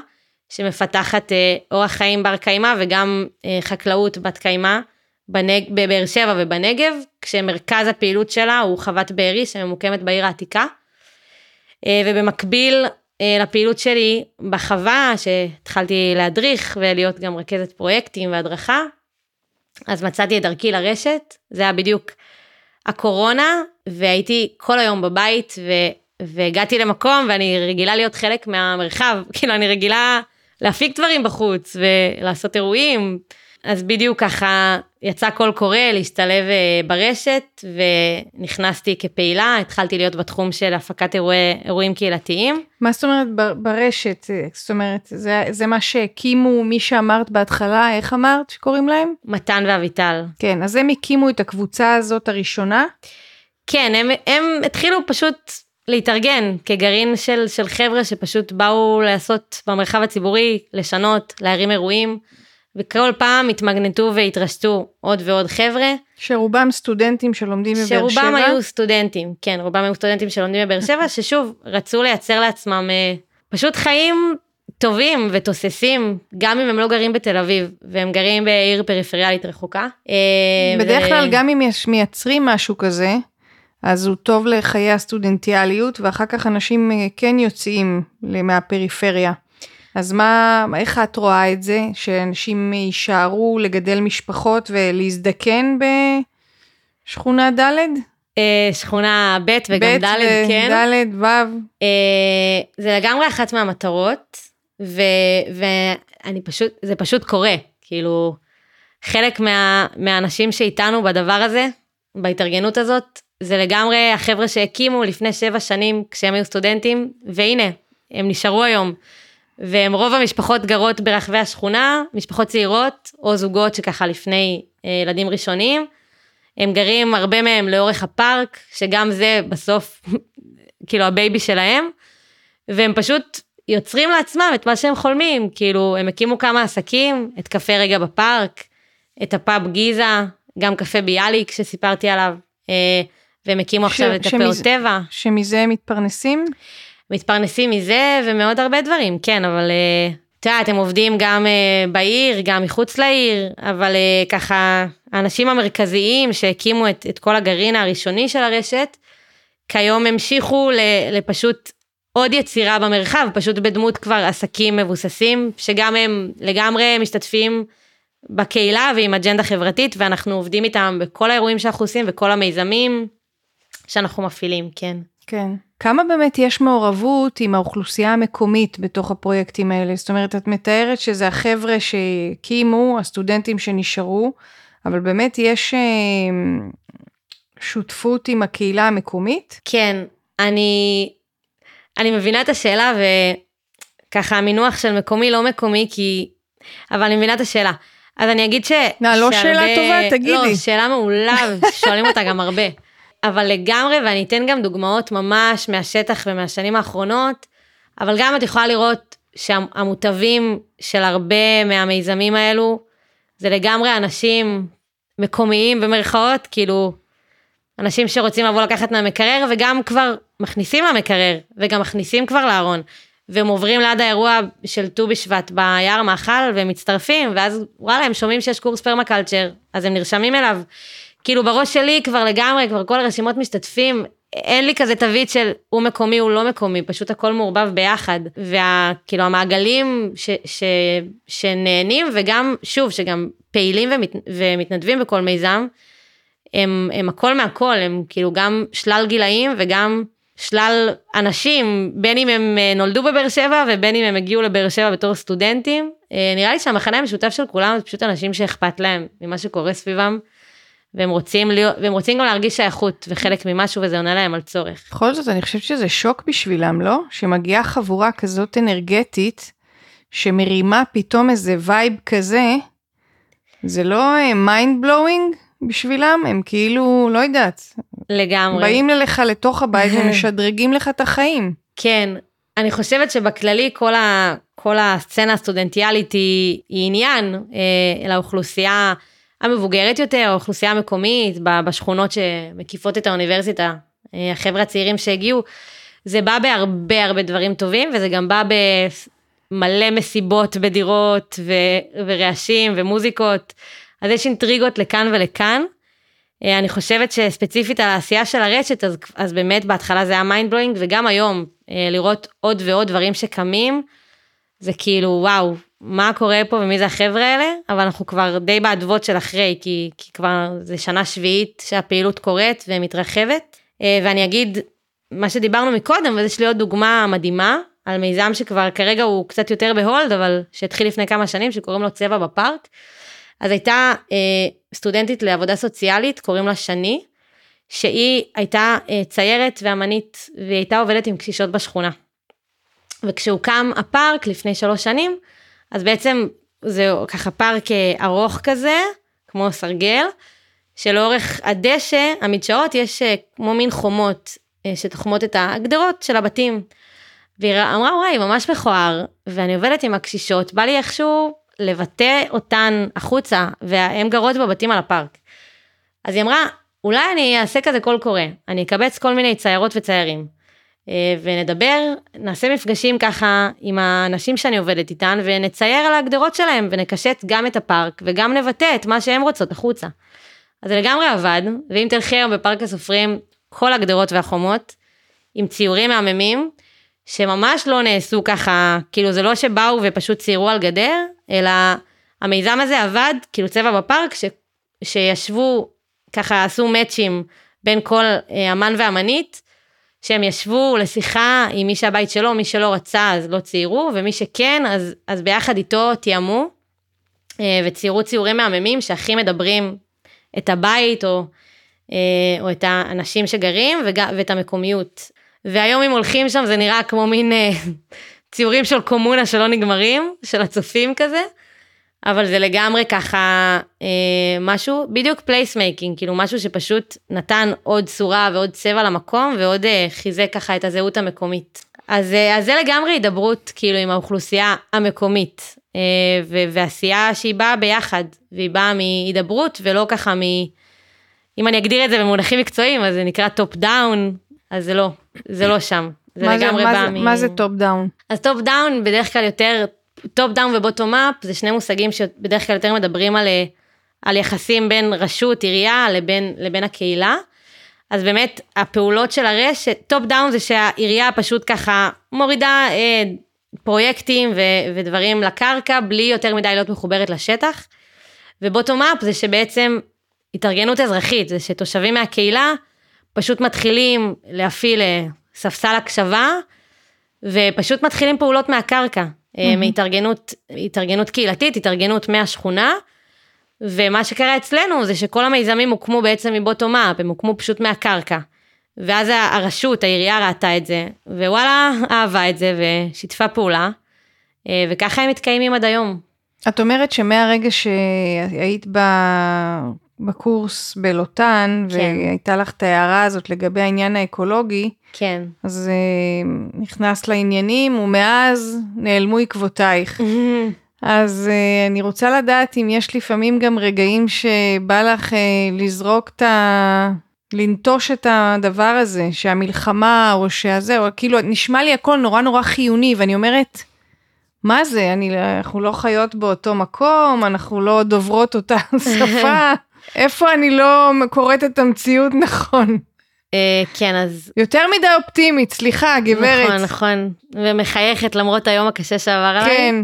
שמפתחת אה, אורח חיים בר קיימא וגם אה, חקלאות בת קיימא בנג... בבאר שבע ובנגב, כשמרכז הפעילות שלה הוא חוות בארי שממוקמת בעיר העתיקה. אה, ובמקביל אה, לפעילות שלי בחווה, שהתחלתי להדריך ולהיות גם רכזת פרויקטים והדרכה, אז מצאתי את דרכי לרשת, זה היה בדיוק הקורונה, והייתי כל היום בבית, ו... והגעתי למקום ואני רגילה להיות חלק מהמרחב, כאילו אני רגילה להפיק דברים בחוץ ולעשות אירועים, אז בדיוק ככה יצא קול קורא להשתלב אה, ברשת ונכנסתי כפעילה, התחלתי להיות בתחום של הפקת אירועי, אירועים קהילתיים. מה זאת אומרת ברשת? זאת אומרת, זה, זה מה שהקימו, מי שאמרת בהתחלה, איך אמרת שקוראים להם? מתן ואביטל. כן, אז הם הקימו את הקבוצה הזאת הראשונה? כן, הם, הם התחילו פשוט להתארגן כגרעין של, של חבר'ה שפשוט באו לעשות במרחב הציבורי, לשנות, להרים אירועים. וכל פעם התמגנטו והתרשתו עוד ועוד חבר'ה. שרובם סטודנטים שלומדים בבאר שבע? שרובם היו סטודנטים, כן, רובם היו סטודנטים שלומדים בבאר שבע, ששוב, רצו לייצר לעצמם אה, פשוט חיים טובים ותוססים, גם אם הם לא גרים בתל אביב, והם גרים בעיר פריפריאלית רחוקה. אה, בדרך ו... כלל, גם אם יש, מייצרים משהו כזה, אז הוא טוב לחיי הסטודנטיאליות, ואחר כך אנשים אה, כן יוצאים מהפריפריה. אז מה, איך את רואה את זה, שאנשים יישארו לגדל משפחות ולהזדקן בשכונה ד'? אה, שכונה ב' וגם ד', כן. ב', ו'. אה, זה לגמרי אחת מהמטרות, ואני פשוט, זה פשוט קורה, כאילו, חלק מה, מהאנשים שאיתנו בדבר הזה, בהתארגנות הזאת, זה לגמרי החבר'ה שהקימו לפני שבע שנים כשהם היו סטודנטים, והנה, הם נשארו היום. והם רוב המשפחות גרות ברחבי השכונה, משפחות צעירות או זוגות שככה לפני אה, ילדים ראשונים. הם גרים הרבה מהם לאורך הפארק, שגם זה בסוף כאילו הבייבי שלהם, והם פשוט יוצרים לעצמם את מה שהם חולמים, כאילו הם הקימו כמה עסקים, את קפה רגע בפארק, את הפאב גיזה, גם קפה ביאליק שסיפרתי עליו, אה, והם הקימו ש- עכשיו את הפאות טבע. שמזה הם מתפרנסים? מתפרנסים מזה ומעוד הרבה דברים, כן, אבל אה, את יודעת, הם עובדים גם אה, בעיר, גם מחוץ לעיר, אבל אה, ככה, האנשים המרכזיים שהקימו את, את כל הגרעין הראשוני של הרשת, כיום המשיכו לפשוט עוד יצירה במרחב, פשוט בדמות כבר עסקים מבוססים, שגם הם לגמרי משתתפים בקהילה ועם אג'נדה חברתית, ואנחנו עובדים איתם בכל האירועים שאנחנו עושים וכל המיזמים שאנחנו מפעילים, כן. כן. כמה באמת יש מעורבות עם האוכלוסייה המקומית בתוך הפרויקטים האלה? זאת אומרת, את מתארת שזה החבר'ה שהקימו, הסטודנטים שנשארו, אבל באמת יש אה, שותפות עם הקהילה המקומית? כן, אני, אני מבינה את השאלה וככה המינוח של מקומי לא מקומי כי, אבל אני מבינה את השאלה. אז אני אגיד ש... לא, לא שאלה טובה, תגידי. לא, שאלה מעולה, שואלים אותה גם הרבה. אבל לגמרי, ואני אתן גם דוגמאות ממש מהשטח ומהשנים האחרונות, אבל גם את יכולה לראות שהמוטבים של הרבה מהמיזמים האלו, זה לגמרי אנשים מקומיים במרכאות, כאילו, אנשים שרוצים לבוא לקחת מהמקרר וגם כבר מכניסים למקרר, וגם מכניסים כבר לארון. והם עוברים ליד האירוע של ט"ו בשבט ביער מאכל והם מצטרפים ואז וואלה הם שומעים שיש קורס פרמקלצ'ר אז הם נרשמים אליו. כאילו בראש שלי כבר לגמרי, כבר כל הרשימות משתתפים, אין לי כזה תווית של הוא מקומי, הוא לא מקומי, פשוט הכל מעורבב ביחד. וכאילו המעגלים ש, ש, שנהנים וגם, שוב, שגם פעילים ומת, ומתנדבים בכל מיזם, הם, הם הכל מהכל, הם כאילו גם שלל גילאים וגם שלל אנשים, בין אם הם אה, נולדו בבאר שבע ובין אם הם הגיעו לבאר שבע בתור סטודנטים. אה, נראה לי שהמחנה המשותף של כולם זה פשוט אנשים שאכפת להם ממה שקורה סביבם. והם רוצים, להיות, והם רוצים גם להרגיש שייכות וחלק ממשהו וזה עונה להם על צורך. בכל זאת אני חושבת שזה שוק בשבילם, לא? שמגיעה חבורה כזאת אנרגטית, שמרימה פתאום איזה vibe כזה, זה לא מיינד uh, בלואוינג בשבילם? הם כאילו, לא יודעת. לגמרי. באים לך לתוך הבית ומשדרגים לך את החיים. כן, אני חושבת שבכללי כל, ה, כל הסצנה הסטודנטיאלית היא, היא עניין אה, לאוכלוסייה. המבוגרת יותר, האוכלוסייה המקומית, בשכונות שמקיפות את האוניברסיטה, אה, החבר'ה הצעירים שהגיעו, זה בא בהרבה הרבה דברים טובים, וזה גם בא במלא מסיבות בדירות, ו- ורעשים ומוזיקות. אז יש אינטריגות לכאן ולכאן. אה, אני חושבת שספציפית על העשייה של הרשת, אז, אז באמת בהתחלה זה היה mind blowing, וגם היום, אה, לראות עוד ועוד דברים שקמים, זה כאילו, וואו, מה קורה פה ומי זה החבר'ה האלה, אבל אנחנו כבר די באדוות של אחרי, כי, כי כבר זה שנה שביעית שהפעילות קורית ומתרחבת. אה, ואני אגיד, מה שדיברנו מקודם, ויש לי עוד דוגמה מדהימה, על מיזם שכבר כרגע הוא קצת יותר ב hold, אבל שהתחיל לפני כמה שנים, שקוראים לו צבע בפארק. אז הייתה אה, סטודנטית לעבודה סוציאלית, קוראים לה שני, שהיא הייתה אה, ציירת ואמנית, והיא הייתה עובדת עם קשישות בשכונה. וכשהוקם הפארק לפני שלוש שנים, אז בעצם זה ככה פארק אה, ארוך כזה, כמו סרגל, שלאורך הדשא, המדשאות, יש אה, כמו מין חומות אה, שתחומות את הגדרות של הבתים. והיא אמרה, וואי, ממש מכוער, ואני עובדת עם הקשישות, בא לי איכשהו לבטא אותן החוצה, והן גרות בבתים על הפארק. אז היא אמרה, אולי אני אעשה כזה קול קורא, אני אקבץ כל מיני ציירות וציירים, ונדבר, נעשה מפגשים ככה עם האנשים שאני עובדת איתן, ונצייר על הגדרות שלהם, ונקשט גם את הפארק, וגם נבטא את מה שהן רוצות החוצה. אז זה לגמרי עבד, ואם תלכי היום בפארק הסופרים, כל הגדרות והחומות, עם ציורים מהממים, שממש לא נעשו ככה, כאילו זה לא שבאו ופשוט ציירו על גדר, אלא המיזם הזה עבד, כאילו צבע בפארק, ש, שישבו, ככה עשו מאצ'ים בין כל אה, אמן ואמנית, שהם ישבו לשיחה עם מי שהבית שלו, מי שלא רצה אז לא ציירו, ומי שכן, אז, אז ביחד איתו תיאמו, אה, וציירו ציורים מהממים שהכי מדברים את הבית, או, אה, או את האנשים שגרים, וג, ואת המקומיות. והיום אם הולכים שם זה נראה כמו מין אה, ציורים של קומונה שלא נגמרים, של הצופים כזה, אבל זה לגמרי ככה אה, משהו, בדיוק placemaking, כאילו משהו שפשוט נתן עוד צורה ועוד צבע למקום ועוד אה, חיזק ככה את הזהות המקומית. אז, אה, אז זה לגמרי הידברות כאילו עם האוכלוסייה המקומית, אה, ו- ועשייה שהיא באה ביחד, והיא באה מהידברות ולא ככה מ... אם אני אגדיר את זה במונחים מקצועיים, אז זה נקרא top down, אז זה לא, זה לא שם. זה מה לגמרי בא זה, מ... מה זה top down? אז top down בדרך כלל יותר, top down ו bottom up זה שני מושגים שבדרך כלל יותר מדברים על, אה, על יחסים בין רשות, עירייה לבין, לבין הקהילה. אז באמת הפעולות של הרשת, top down זה שהעירייה פשוט ככה מורידה אה, פרויקטים ו, ודברים לקרקע בלי יותר מדי להיות מחוברת לשטח. ובוטום אפ זה שבעצם התארגנות אזרחית, זה שתושבים מהקהילה פשוט מתחילים להפעיל אה, ספסל הקשבה, ופשוט מתחילים פעולות מהקרקע, mm-hmm. מהתארגנות התארגנות קהילתית, התארגנות מהשכונה, ומה שקרה אצלנו זה שכל המיזמים הוקמו בעצם מבוטום אפ, הם הוקמו פשוט מהקרקע. ואז הרשות, העירייה ראתה את זה, ווואלה, אהבה את זה ושיתפה פעולה, אה, וככה הם מתקיימים עד היום. את אומרת שמהרגע שהיית ב... בקורס בלוטן, כן. והייתה לך את ההערה הזאת לגבי העניין האקולוגי, כן. אז uh, נכנסת לעניינים, ומאז נעלמו עקבותייך. אז uh, אני רוצה לדעת אם יש לפעמים גם רגעים שבא לך uh, לזרוק את ה... לנטוש את הדבר הזה, שהמלחמה או שהזה, או כאילו נשמע לי הכל נורא נורא חיוני, ואני אומרת, מה זה, אני, אנחנו לא חיות באותו מקום, אנחנו לא דוברות אותה שפה, איפה אני לא קוראת את המציאות נכון? אה, כן, אז... יותר מדי אופטימית, סליחה, גברת. נכון, נכון, ומחייכת למרות היום הקשה שעבר עליי. כן.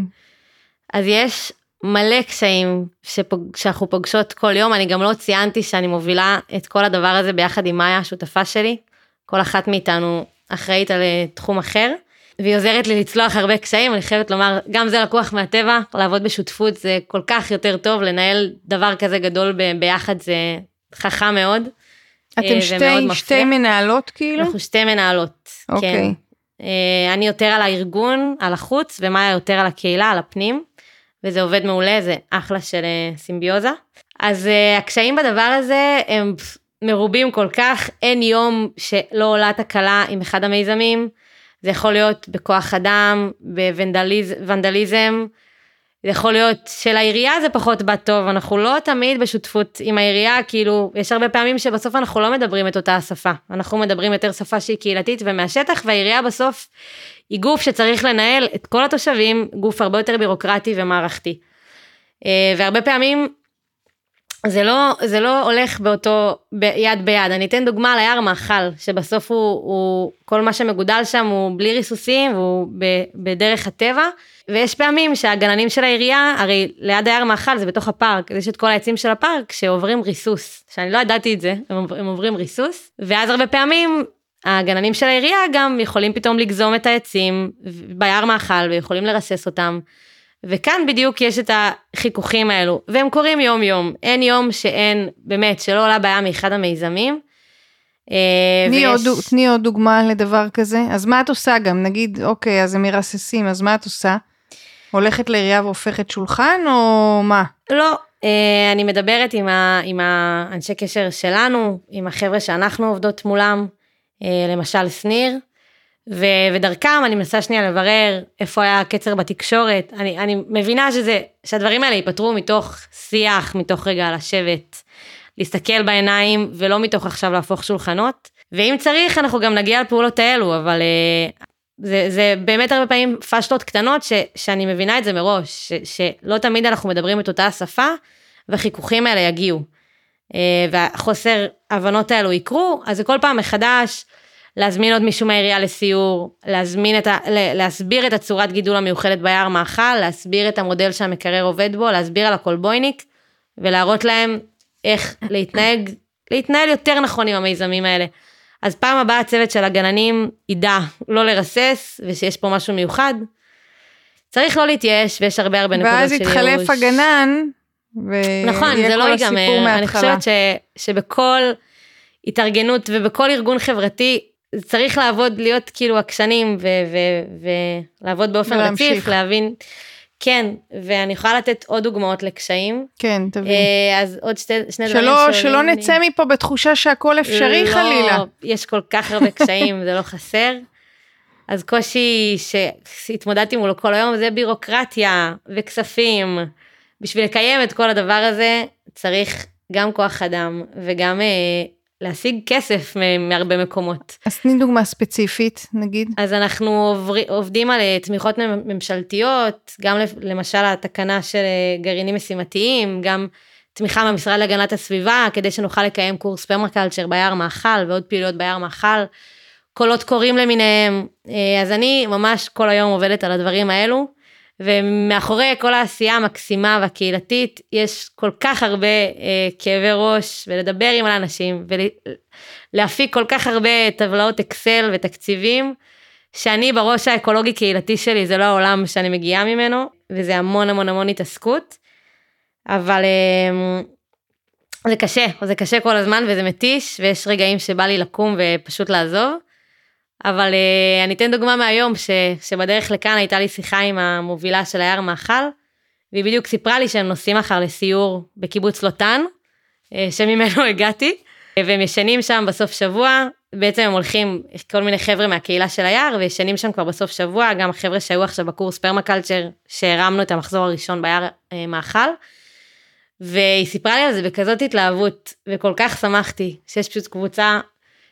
אז יש מלא קשיים שפוג... שאנחנו פוגשות כל יום, אני גם לא ציינתי שאני מובילה את כל הדבר הזה ביחד עם מאיה, השותפה שלי. כל אחת מאיתנו אחראית על אה, תחום אחר, והיא עוזרת לי לצלוח הרבה קשיים, אני חייבת לומר, גם זה לקוח מהטבע, לעבוד בשותפות זה כל כך יותר טוב, לנהל דבר כזה גדול ב... ביחד זה חכם מאוד. אה, אתם שתי. שתי מנהלות כאילו? אנחנו שתי מנהלות, אוקיי. כן. אה, אני יותר על הארגון, על החוץ, ומאיה יותר על הקהילה, על הפנים, וזה עובד מעולה, זה אחלה של אה, סימביוזה. אז הקשיים בדבר הזה הם מרובים כל כך, אין יום שלא עולה תקלה עם אחד המיזמים, זה יכול להיות בכוח אדם, בוונדליזם, זה יכול להיות שלעירייה זה פחות בא טוב, אנחנו לא תמיד בשותפות עם העירייה, כאילו, יש הרבה פעמים שבסוף אנחנו לא מדברים את אותה השפה, אנחנו מדברים יותר שפה שהיא קהילתית ומהשטח, והעירייה בסוף היא גוף שצריך לנהל את כל התושבים, גוף הרבה יותר בירוקרטי ומערכתי. אה, והרבה פעמים זה לא, זה לא הולך באותו, ב- יד ביד. אני אתן דוגמה על היער מאכל, שבסוף הוא, הוא, כל מה שמגודל שם הוא בלי ריסוסים, והוא ב, בדרך הטבע. ויש פעמים שהגננים של העירייה, הרי ליד היער מאכל זה בתוך הפארק, יש את כל העצים של הפארק שעוברים ריסוס, שאני לא ידעתי את זה, הם, הם עוברים ריסוס, ואז הרבה פעמים הגננים של העירייה גם יכולים פתאום לגזום את העצים ביער מאכל ויכולים לרסס אותם. וכאן בדיוק יש את החיכוכים האלו, והם קורים יום יום, אין יום שאין, באמת, שלא עולה בעיה מאחד המיזמים. אה, תני, ויש- עוד, תני עוד דוגמה לדבר כזה. אז מה את עושה גם? נגיד, אוקיי, אז הם מרססים, אז מה את עושה? הולכת לעירייה והופכת שולחן, או מה? לא, אה, אני מדברת עם, ה, עם האנשי קשר שלנו, עם החבר'ה שאנחנו עובדות מולם, אה, למשל שניר, ו, ודרכם אני מנסה שנייה לברר איפה היה הקצר בתקשורת. אני, אני מבינה שזה, שהדברים האלה ייפתרו מתוך שיח, מתוך רגע לשבת, להסתכל בעיניים, ולא מתוך עכשיו להפוך שולחנות. ואם צריך, אנחנו גם נגיע לפעולות האלו, אבל אה, זה, זה באמת הרבה פעמים פשלות קטנות ש, שאני מבינה את זה מראש, ש, שלא תמיד אנחנו מדברים את אותה השפה, והחיכוכים האלה יגיעו. אה, והחוסר הבנות האלו יקרו, אז זה כל פעם מחדש להזמין עוד מישהו מהעירייה לסיור, להזמין את ה... להסביר את הצורת גידול המיוחדת ביער מאכל, להסביר את המודל שהמקרר עובד בו, להסביר על הקולבויניק, ולהראות להם איך להתנהג, להתנהל יותר נכון עם המיזמים האלה. אז פעם הבאה הצוות של הגננים ידע לא לרסס, ושיש פה משהו מיוחד. צריך לא להתייאש, ויש הרבה הרבה נקודות ואז של ייאוש. יתחלף הגנן, ויהיה נכון, זה לא ייגמר. אני. חושבת ש, שבכל התארגנות ובכל ארגון חברתי, צריך לעבוד, להיות כאילו עקשנים ולעבוד באופן ולהמשיך. רציף, להבין. כן, ואני יכולה לתת עוד דוגמאות לקשיים. כן, תבין. אה, אז עוד שתי, שני דברים שלא, שעולים שלא לי. נצא מפה בתחושה שהכל אפשרי לא, חלילה. יש כל כך הרבה קשיים, זה לא חסר. אז קושי שהתמודדתי מולו כל היום זה בירוקרטיה וכספים. בשביל לקיים את כל הדבר הזה צריך גם כוח אדם וגם אה, להשיג כסף מהרבה מקומות. אז תני דוגמה ספציפית, נגיד. אז אנחנו עובדים על אה, תמיכות ממשלתיות, גם למשל התקנה של אה, גרעינים משימתיים, גם תמיכה מהמשרד להגנת הסביבה, כדי שנוכל לקיים קורס פרמקלצ'ר ביער מאכל ועוד פעילויות ביער מאכל, קולות קוראים למיניהם. אה, אז אני ממש כל היום עובדת על הדברים האלו, ומאחורי כל העשייה המקסימה והקהילתית, יש כל כך הרבה אה, כאבי ראש, ולדבר עם האנשים, ולהפיק כל כך הרבה טבלאות אקסל ותקציבים, שאני בראש האקולוגי קהילתי שלי זה לא העולם שאני מגיעה ממנו, וזה המון המון המון התעסקות. אבל אה, זה קשה, זה קשה כל הזמן וזה מתיש, ויש רגעים שבא לי לקום ופשוט לעזוב. אבל אה, אני אתן דוגמה מהיום, ש, שבדרך לכאן הייתה לי שיחה עם המובילה של היער מאכל, והיא בדיוק סיפרה לי שהם נוסעים מחר לסיור בקיבוץ לוטן, אה, שממנו הגעתי, והם ישנים שם בסוף שבוע, בעצם הם הולכים, כל מיני חבר'ה מהקהילה של היער, וישנים שם כבר בסוף שבוע, גם החבר'ה שהיו עכשיו בקורס פרמקלצ'ר, שהרמנו את המחזור הראשון ביער אה, מאכל. והיא סיפרה לי על זה בכזאת התלהבות, וכל כך שמחתי שיש פשוט קבוצה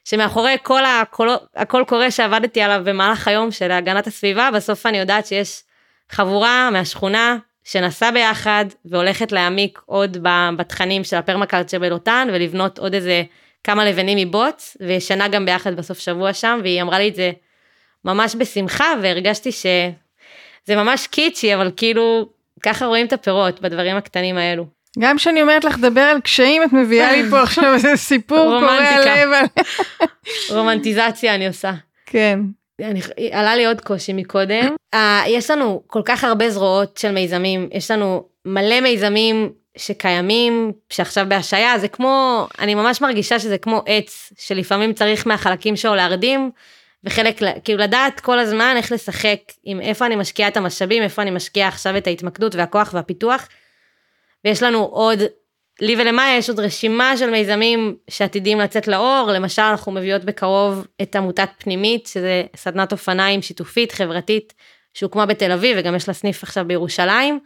שמאחורי כל הקול, הקול קורא שעבדתי עליו במהלך היום של הגנת הסביבה, בסוף אני יודעת שיש חבורה מהשכונה שנסעה ביחד והולכת להעמיק עוד בתכנים של הפרמקלצ'ר בלוטן ולבנות עוד איזה כמה לבנים מבוץ, וישנה גם ביחד בסוף שבוע שם, והיא אמרה לי את זה ממש בשמחה, והרגשתי שזה ממש קיצ'י, אבל כאילו ככה רואים את הפירות בדברים הקטנים האלו. גם כשאני אומרת לך לדבר על קשיים, את מביאה לי פה עכשיו איזה סיפור קורע. לב. רומנטיזציה אני עושה. כן. אני, עלה לי עוד קושי מקודם. Uh, יש לנו כל כך הרבה זרועות של מיזמים, יש לנו מלא מיזמים שקיימים, שעכשיו בהשעיה, זה כמו, אני ממש מרגישה שזה כמו עץ, שלפעמים צריך מהחלקים שלו להרדים, וחלק, כאילו לדעת כל הזמן איך לשחק עם איפה אני משקיעה את המשאבים, איפה אני משקיעה עכשיו את ההתמקדות והכוח והפיתוח. ויש לנו עוד, לי ולמאיה יש עוד רשימה של מיזמים שעתידים לצאת לאור, למשל אנחנו מביאות בקרוב את עמותת פנימית, שזה סדנת אופניים שיתופית, חברתית, שהוקמה בתל אביב וגם יש לה סניף עכשיו בירושלים.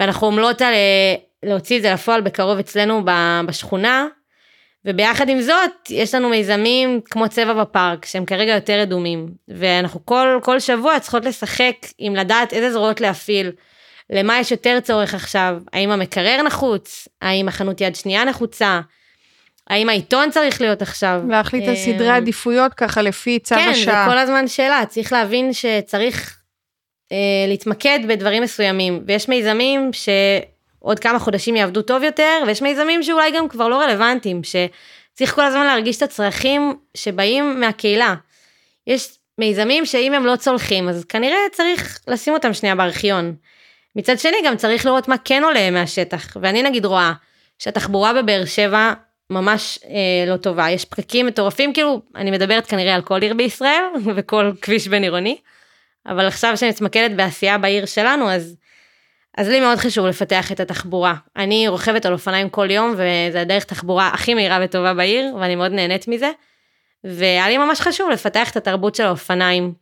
ואנחנו עמלות על אה, להוציא את זה לפועל בקרוב אצלנו בשכונה. וביחד עם זאת, יש לנו מיזמים כמו צבע בפארק, שהם כרגע יותר רדומים. ואנחנו כל, כל שבוע צריכות לשחק עם לדעת איזה זרועות להפעיל. למה יש יותר צורך עכשיו, האם המקרר נחוץ, האם החנות יד שנייה נחוצה, האם העיתון צריך להיות עכשיו. להחליט על סדרי אה, עדיפויות ככה לפי צו כן, השעה. זה כל הזמן שאלה, צריך להבין שצריך אה, להתמקד בדברים מסוימים, ויש מיזמים שעוד כמה חודשים יעבדו טוב יותר, ויש מיזמים שאולי גם כבר לא רלוונטיים, שצריך כל הזמן להרגיש את הצרכים שבאים מהקהילה. יש מיזמים שאם הם לא צולחים, אז כנראה צריך לשים אותם שנייה בארכיון. מצד שני, גם צריך לראות מה כן עולה מהשטח, ואני נגיד רואה שהתחבורה בבאר שבע ממש אה, לא טובה, יש פקקים מטורפים, כאילו, אני מדברת כנראה על כל עיר בישראל וכל כביש בין עירוני, אבל עכשיו שאני מתמקדת בעשייה בעיר שלנו, אז, אז לי מאוד חשוב לפתח את התחבורה. אני רוכבת על אופניים כל יום, וזה הדרך תחבורה הכי מהירה וטובה בעיר, ואני מאוד נהנית מזה. והיה לי ממש חשוב לפתח את התרבות של האופניים,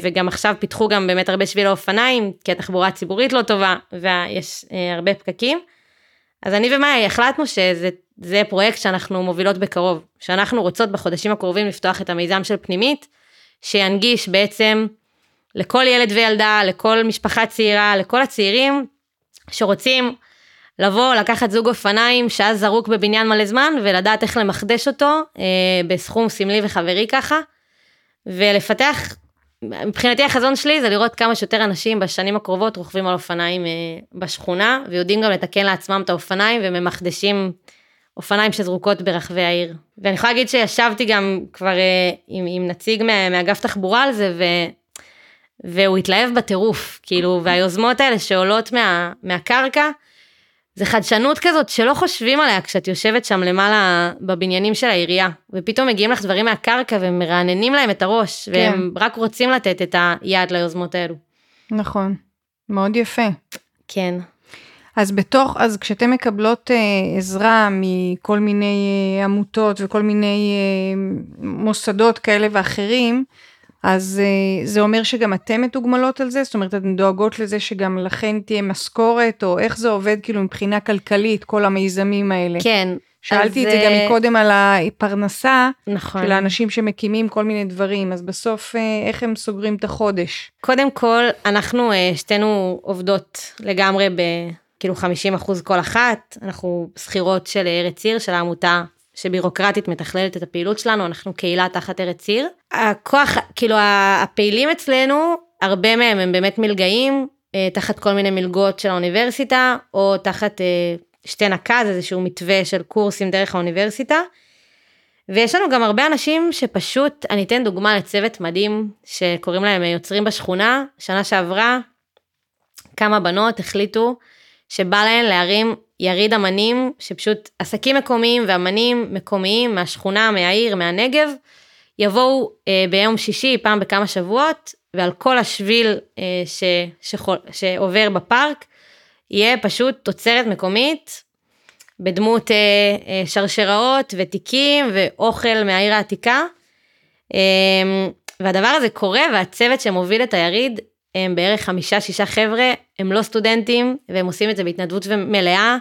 וגם עכשיו פיתחו גם באמת הרבה שביל האופניים, כי התחבורה הציבורית לא טובה, ויש אה, הרבה פקקים. אז אני ומאי החלטנו שזה פרויקט שאנחנו מובילות בקרוב, שאנחנו רוצות בחודשים הקרובים לפתוח את המיזם של פנימית, שינגיש בעצם לכל ילד וילדה, לכל משפחה צעירה, לכל הצעירים שרוצים לבוא, לקחת זוג אופניים שאז זרוק בבניין מלא זמן, ולדעת איך למחדש אותו אה, בסכום סמלי וחברי ככה, ולפתח, מבחינתי החזון שלי זה לראות כמה שיותר אנשים בשנים הקרובות רוכבים על אופניים אה, בשכונה, ויודעים גם לתקן לעצמם את האופניים וממחדשים אופניים שזרוקות ברחבי העיר. ואני יכולה להגיד שישבתי גם כבר אה, עם, עם נציג מאגף תחבורה על זה, ו... והוא התלהב בטירוף, כאילו, והיוזמות האלה שעולות מה, מהקרקע, זה חדשנות כזאת שלא חושבים עליה כשאת יושבת שם למעלה בבניינים של העירייה, ופתאום מגיעים לך דברים מהקרקע ומרעננים להם את הראש, כן. והם רק רוצים לתת את היד ליוזמות האלו. נכון, מאוד יפה. כן. אז בתוך, אז כשאתן מקבלות אה, עזרה מכל מיני אה, עמותות וכל מיני אה, מוסדות כאלה ואחרים, אז uh, זה אומר שגם אתן מתוגמלות על זה? זאת אומרת, אתן דואגות לזה שגם לכן תהיה משכורת, או איך זה עובד כאילו מבחינה כלכלית, כל המיזמים האלה? כן. שאלתי אז, את זה גם מקודם על הפרנסה, נכון. של האנשים שמקימים כל מיני דברים, אז בסוף uh, איך הם סוגרים את החודש? קודם כל, אנחנו שתינו עובדות לגמרי ב... כאילו 50 אחוז כל אחת, אנחנו שכירות של ארץ עיר, של העמותה שבירוקרטית מתכללת את הפעילות שלנו, אנחנו קהילה תחת ארץ עיר. הכוח, כאילו הפעילים אצלנו, הרבה מהם הם באמת מלגאים, אה, תחת כל מיני מלגות של האוניברסיטה, או תחת אה, שתי נקז, איזשהו מתווה של קורסים דרך האוניברסיטה. ויש לנו גם הרבה אנשים שפשוט, אני אתן דוגמה לצוות מדהים שקוראים להם יוצרים בשכונה, שנה שעברה, כמה בנות החליטו שבא להן להרים יריד אמנים, שפשוט עסקים מקומיים ואמנים מקומיים מהשכונה, מהעיר, מהנגב, יבואו אה, ביום שישי, פעם בכמה שבועות, ועל כל השביל אה, ש, שחול, שעובר בפארק, יהיה פשוט תוצרת מקומית, בדמות אה, אה, שרשראות ותיקים ואוכל מהעיר העתיקה. אה, והדבר הזה קורה, והצוות שמוביל את היריד הם בערך חמישה-שישה חבר'ה, הם לא סטודנטים, והם עושים את זה בהתנדבות מלאה,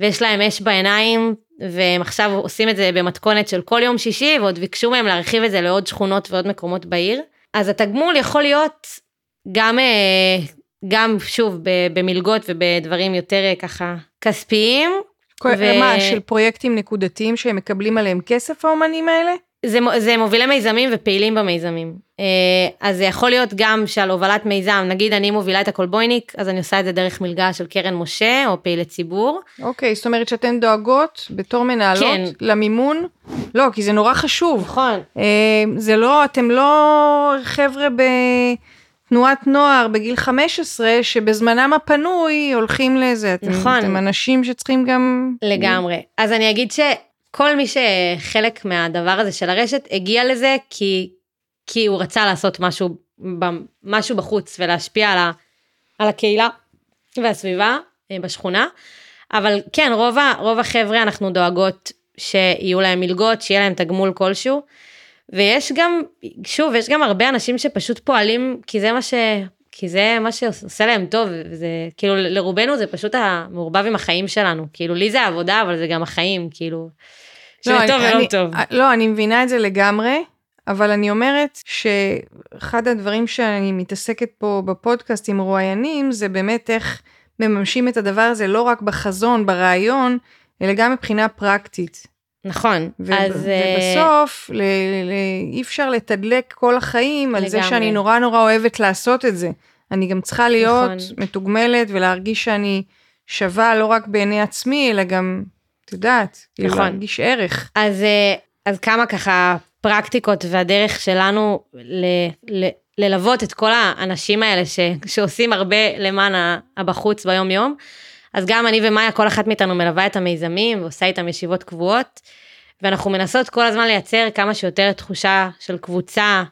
ויש להם אש בעיניים, והם עכשיו עושים את זה במתכונת של כל יום שישי, ועוד ביקשו מהם להרחיב את זה לעוד שכונות ועוד מקומות בעיר. אז התגמול יכול להיות גם, אה, גם שוב, במלגות ובדברים יותר אה, ככה כספיים. ו... מה, של פרויקטים נקודתיים שהם מקבלים עליהם כסף האומנים האלה? זה, זה מובילי מיזמים ופעילים במיזמים. אה, אז זה יכול להיות גם שעל הובלת מיזם, נגיד אני מובילה את הקולבויניק, אז אני עושה את זה דרך מלגה של קרן משה או פעילי ציבור. אוקיי, זאת אומרת שאתן דואגות בתור מנהלות כן. למימון? לא, כי זה נורא חשוב. נכון. אה, זה לא, אתם לא חבר'ה ב... תנועת נוער בגיל 15 שבזמנם הפנוי הולכים לזה. אתם, נכון. אתם אנשים שצריכים גם... לגמרי. אז אני אגיד ש... כל מי שחלק מהדבר הזה של הרשת הגיע לזה כי, כי הוא רצה לעשות משהו, משהו בחוץ ולהשפיע על, ה, על הקהילה והסביבה אה, בשכונה. אבל כן, רוב, רוב החבר'ה אנחנו דואגות שיהיו להם מלגות, שיהיה להם תגמול כלשהו. ויש גם, שוב, יש גם הרבה אנשים שפשוט פועלים כי זה מה ש... כי זה מה שעושה להם טוב, וזה כאילו לרובנו זה פשוט המעורבב עם החיים שלנו, כאילו לי זה העבודה אבל זה גם החיים, כאילו, לא, שזה טוב ולא טוב. לא, אני מבינה את זה לגמרי, אבל אני אומרת שאחד הדברים שאני מתעסקת פה בפודקאסט עם רואיינים, זה באמת איך מממשים את הדבר הזה לא רק בחזון, ברעיון, אלא גם מבחינה פרקטית. נכון, ו- אז... אה, ובסוף ל- ל- אי אפשר לתדלק כל החיים על זה לגמרי. שאני נורא נורא אוהבת לעשות את זה. אני גם צריכה להיות נכון. מתוגמלת ולהרגיש שאני שווה לא רק בעיני עצמי, אלא גם, את יודעת, כאילו נכון. להרגיש ערך. אז, אה, אז כמה ככה פרקטיקות והדרך שלנו ל, ל, ללוות את כל האנשים האלה ש, שעושים הרבה למען הבחוץ ביום יום. אז גם אני ומאיה, כל אחת מאיתנו מלווה את המיזמים ועושה איתם ישיבות קבועות, ואנחנו מנסות כל הזמן לייצר כמה שיותר תחושה של קבוצה,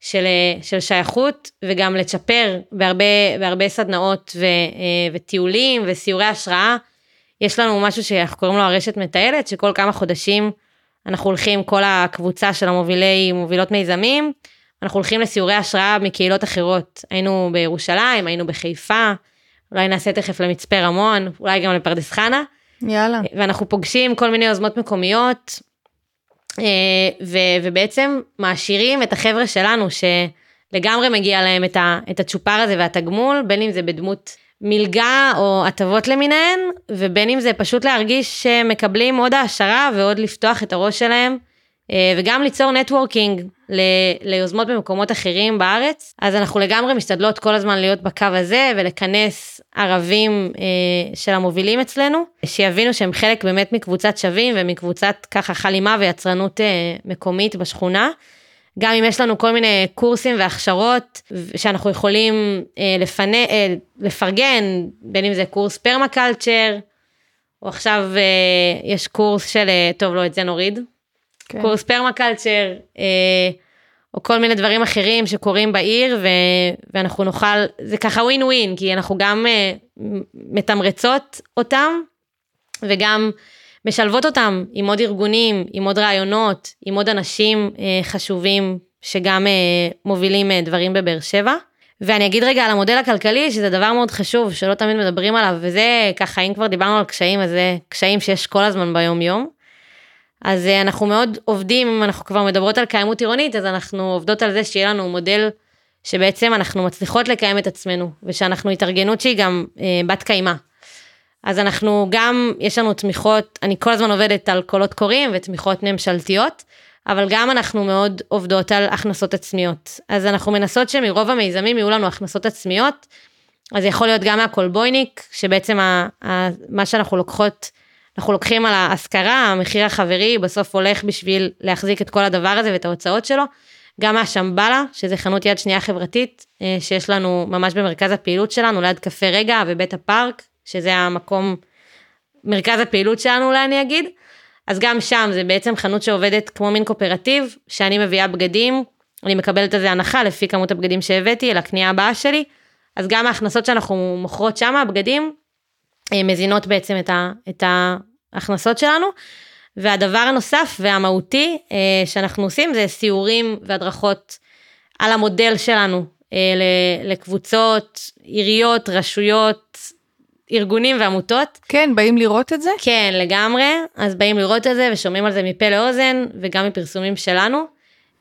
של, אה, של שייכות, וגם לצ'פר בהרבה, בהרבה סדנאות ו, אה, וטיולים וסיורי השראה. יש לנו משהו שאנחנו קוראים לו הרשת מטיילת, שכל כמה חודשים אנחנו הולכים, כל הקבוצה של המובילי, מובילות מיזמים, אנחנו הולכים לסיורי השראה מקהילות אחרות. היינו בירושלים, היינו בחיפה, אולי נעשה תכף למצפה רמון, אולי גם לפרדס חנה, יאללה. ואנחנו פוגשים כל מיני יוזמות מקומיות, אה, ו- ובעצם מעשירים את החבר'ה שלנו, שלגמרי מגיע להם את, ה- את הצ'ופר הזה והתגמול, בין אם זה בדמות מלגה או הטבות למיניהן, ובין אם זה פשוט להרגיש שמקבלים עוד העשרה ועוד לפתוח את הראש שלהם, וגם ליצור נטוורקינג ליוזמות במקומות אחרים בארץ. אז אנחנו לגמרי משתדלות כל הזמן להיות בקו הזה ולכנס ערבים אה, של המובילים אצלנו, שיבינו שהם חלק באמת מקבוצת שווים ומקבוצת ככה חלימה ויצרנות אה, מקומית בשכונה. גם אם יש לנו כל מיני קורסים והכשרות שאנחנו יכולים אה, אה, לפרגן, בין אם זה קורס פרמקלצ'ר, או עכשיו אה, יש קורס של, אה, טוב לא את זה נוריד, כן. קורס פרמקלצ'ר, אה, או כל מיני דברים אחרים שקורים בעיר, ו, ואנחנו נוכל, זה ככה ווין ווין, כי אנחנו גם אה, מתמרצות אותם, וגם משלבות אותם עם עוד ארגונים, עם עוד רעיונות, עם עוד אנשים אה, חשובים שגם אה, מובילים אה, דברים בבאר שבע. ואני אגיד רגע על המודל הכלכלי, שזה דבר מאוד חשוב, שלא תמיד מדברים עליו, וזה ככה, אם כבר דיברנו על קשיים, אז זה קשיים שיש כל הזמן ביום יום. אז אה, אנחנו מאוד עובדים, אם אנחנו כבר מדברות על קיימות עירונית, אז אנחנו עובדות על זה שיהיה לנו מודל שבעצם אנחנו מצליחות לקיים את עצמנו, ושאנחנו התארגנות שהיא גם אה, בת קיימא. אז אנחנו גם, יש לנו תמיכות, אני כל הזמן עובדת על קולות קוראים ותמיכות ממשלתיות, אבל גם אנחנו מאוד עובדות על הכנסות עצמיות. אז אנחנו מנסות שמרוב המיזמים יהיו לנו הכנסות עצמיות, אז יכול להיות גם מהקולבויניק, שבעצם ה, ה, מה שאנחנו לוקחות, אנחנו לוקחים על ההשכרה, המחיר החברי בסוף הולך בשביל להחזיק את כל הדבר הזה ואת ההוצאות שלו. גם מהשמבלה, שזה חנות יד שנייה חברתית, אה, שיש לנו ממש במרכז הפעילות שלנו, ליד קפה רגע ובית הפארק, שזה המקום, מרכז הפעילות שלנו אולי אני אגיד. אז גם שם זה בעצם חנות שעובדת כמו מין קואופרטיב, שאני מביאה בגדים, אני מקבלת על זה הנחה לפי כמות הבגדים שהבאתי לקנייה הבאה שלי, אז גם ההכנסות שאנחנו מוכרות שם, הבגדים, מזינות בעצם את, ה, את ההכנסות שלנו. והדבר הנוסף והמהותי אה, שאנחנו עושים זה סיורים והדרכות על המודל שלנו אה, לקבוצות, עיריות, רשויות, ארגונים ועמותות. כן, באים לראות את זה? כן, לגמרי. אז באים לראות את זה ושומעים על זה מפה לאוזן וגם מפרסומים שלנו.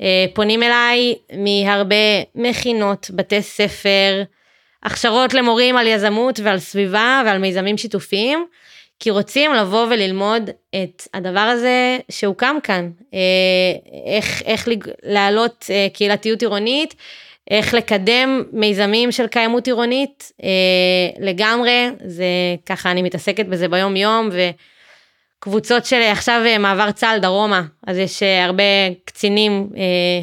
אה, פונים אליי מהרבה מכינות, בתי ספר, הכשרות למורים על יזמות ועל סביבה ועל מיזמים שיתופיים, כי רוצים לבוא וללמוד את הדבר הזה שהוקם כאן. אה, איך, איך להעלות אה, קהילתיות עירונית, איך לקדם מיזמים של קיימות עירונית אה, לגמרי, זה ככה אני מתעסקת בזה ביום יום וקבוצות של עכשיו אה, מעבר צה"ל דרומה, אז יש הרבה קצינים אה,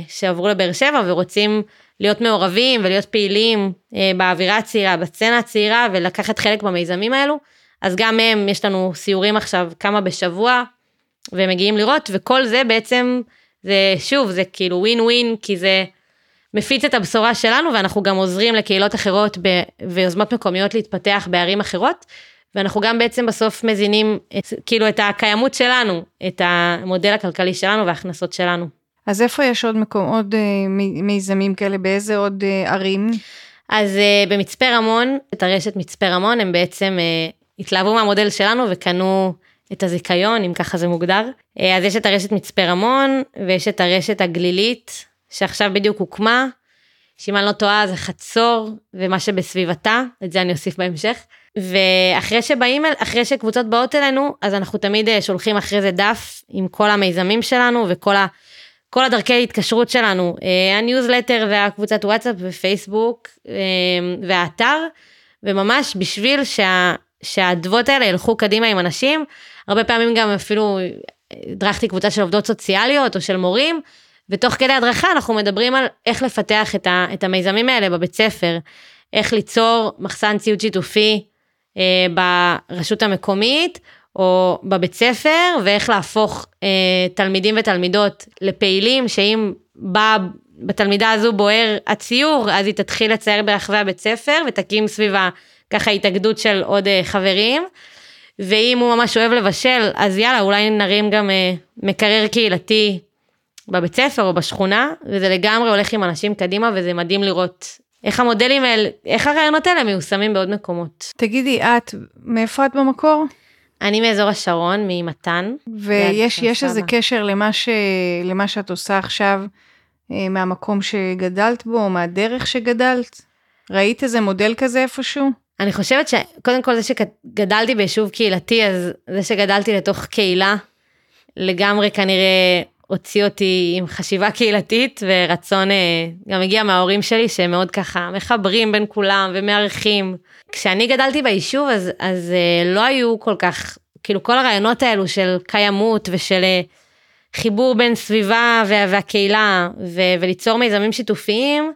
שעברו לבאר שבע ורוצים להיות מעורבים ולהיות פעילים אה, באווירה הצעירה, בסצנה הצעירה ולקחת חלק במיזמים האלו, אז גם הם, יש לנו סיורים עכשיו כמה בשבוע ומגיעים לראות וכל זה בעצם, זה שוב, זה כאילו ווין ווין כי זה מפיץ את הבשורה שלנו ואנחנו גם עוזרים לקהילות אחרות ב- ויוזמות מקומיות להתפתח בערים אחרות. ואנחנו גם בעצם בסוף מזינים את, כאילו את הקיימות שלנו, את המודל הכלכלי שלנו וההכנסות שלנו. אז איפה יש עוד מקום, עוד אה, מי- מיזמים כאלה, באיזה עוד אה, ערים? אז uh, במצפה רמון, את הרשת מצפה רמון, הם בעצם התלהבו מהמודל שלנו וקנו את הזיכיון, אם ככה זה מוגדר. אז יש את הרשת מצפה רמון, ויש את הרשת הגלילית, שעכשיו בדיוק הוקמה, שאם אני לא טועה זה חצור ומה שבסביבתה, את זה אני אוסיף בהמשך. ואחרי שבאים, אחרי שקבוצות באות אלינו, אז אנחנו תמיד אה, שולחים אחרי זה דף עם כל המיזמים שלנו וכל ה... כל הדרכי התקשרות שלנו, אה, הניוזלטר והקבוצת וואטסאפ ופייסבוק אה, והאתר, וממש בשביל שה, שהאדוות האלה ילכו קדימה עם אנשים, הרבה פעמים גם אפילו הדרכתי קבוצה של עובדות סוציאליות או של מורים, ותוך כדי הדרכה אנחנו מדברים על איך לפתח את, ה, את המיזמים האלה בבית ספר, איך ליצור מחסן ציוד שיתופי אה, ברשות המקומית או בבית ספר, ואיך להפוך אה, תלמידים ותלמידות לפעילים, שאם בא בתלמידה הזו בוער הציור, אז היא תתחיל לצייר ברחבי הבית ספר ותקים סביבה ככה התאגדות של עוד אה, חברים. ואם הוא ממש אוהב לבשל, אז יאללה, אולי נרים גם אה, מקרר קהילתי בבית ספר או בשכונה, וזה לגמרי הולך עם אנשים קדימה, וזה מדהים לראות איך המודלים האלה, איך הרעיונות האלה מיושמים בעוד מקומות. תגידי, את, מאיפה את במקור? אני מאזור השרון, ממתן. ויש יש איזה קשר למה, ש, למה שאת עושה עכשיו, אה, מהמקום שגדלת בו, או מהדרך שגדלת? ראית איזה מודל כזה איפשהו? אני חושבת שקודם כל זה שגדלתי ביישוב קהילתי, אז זה שגדלתי לתוך קהילה, לגמרי כנראה הוציא אותי עם חשיבה קהילתית ורצון, אה, גם הגיע מההורים שלי שהם מאוד ככה מחברים בין כולם ומארחים. כשאני גדלתי ביישוב אז, אז אה, לא היו כל כך, כאילו כל הרעיונות האלו של קיימות ושל אה, חיבור בין סביבה והקהילה ו- וליצור מיזמים שיתופיים,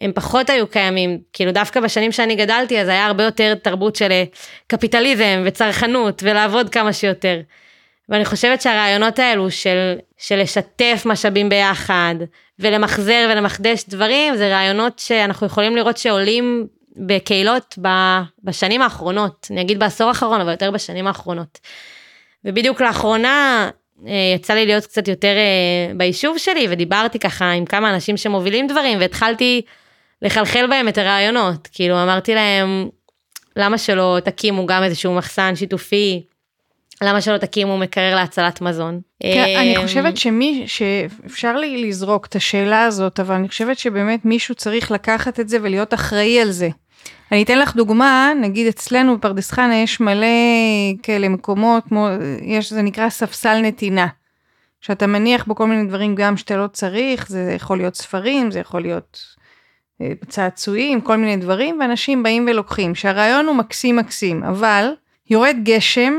הם פחות היו קיימים, כאילו דווקא בשנים שאני גדלתי אז היה הרבה יותר תרבות של קפיטליזם וצרכנות ולעבוד כמה שיותר. ואני חושבת שהרעיונות האלו של, של לשתף משאבים ביחד ולמחזר ולמחדש דברים זה רעיונות שאנחנו יכולים לראות שעולים בקהילות בשנים האחרונות, אני אגיד בעשור האחרון אבל יותר בשנים האחרונות. ובדיוק לאחרונה אה, יצא לי להיות קצת יותר אה, ביישוב שלי ודיברתי ככה עם כמה אנשים שמובילים דברים והתחלתי לחלחל בהם את הרעיונות, כאילו אמרתי להם למה שלא תקימו גם איזשהו מחסן שיתופי למה שלא תקימו מקרר להצלת מזון? כן, אני אמ, חושבת שמי, שאפשר לי לזרוק את השאלה הזאת, אבל אני חושבת שבאמת מישהו צריך לקחת את זה ולהיות אחראי על זה. אני אתן לך דוגמה, נגיד אצלנו בפרדס חנה יש מלא כאלה מקומות, כמו, יש, זה נקרא ספסל נתינה. שאתה מניח בו כל מיני דברים גם שאתה לא צריך, זה יכול להיות ספרים, זה יכול להיות אה, צעצועים, כל מיני דברים, ואנשים באים ולוקחים, שהרעיון הוא מקסים מקסים, אבל יורד גשם,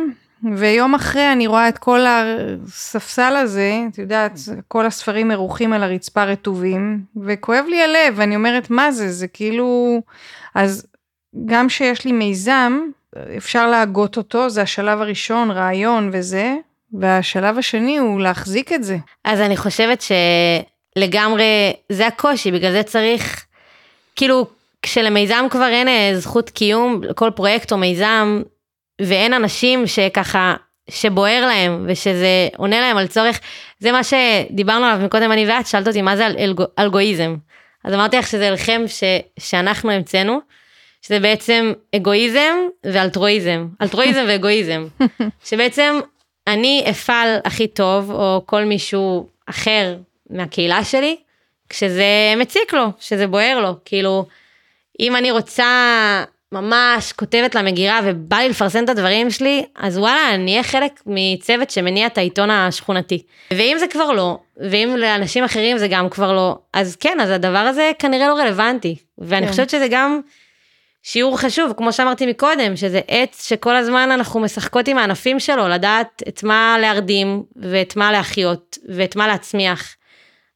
ויום אחרי אני רואה את כל הספסל הזה, את יודעת, כל הספרים מרוחים על הרצפה רטובים, וכואב לי הלב, ואני אומרת, מה זה? זה כאילו... אז גם שיש לי מיזם, אפשר להגות אותו, זה השלב הראשון, רעיון וזה, והשלב השני הוא להחזיק את זה. אז אני חושבת שלגמרי זה הקושי, בגלל זה צריך, כאילו, כשלמיזם כבר אין אה, זכות קיום, כל פרויקט או מיזם, ואין אנשים שככה, שבוער להם ושזה עונה להם על צורך, זה מה שדיברנו עליו מקודם אני ואת, שאלת אותי מה זה אלגו, אלגואיזם. אז אמרתי לך שזה הלחם ש, שאנחנו המצאנו, שזה בעצם אגואיזם ואלטרואיזם, אלטרואיזם ואגואיזם, שבעצם אני אפעל הכי טוב, או כל מישהו אחר מהקהילה שלי, כשזה מציק לו, שזה בוער לו, כאילו, אם אני רוצה ממש כותבת למגירה ובא לי לפרסם את הדברים שלי, אז וואלה, אני אהיה חלק מצוות שמניע את העיתון השכונתי. ואם זה כבר לא, ואם לאנשים אחרים זה גם כבר לא, אז כן, אז הדבר הזה כנראה לא רלוונטי. ואני כן. חושבת שזה גם שיעור חשוב, כמו שאמרתי מקודם, שזה עץ שכל הזמן אנחנו משחקות עם הענפים שלו, לדעת את מה להרדים, ואת מה להחיות, ואת מה להצמיח.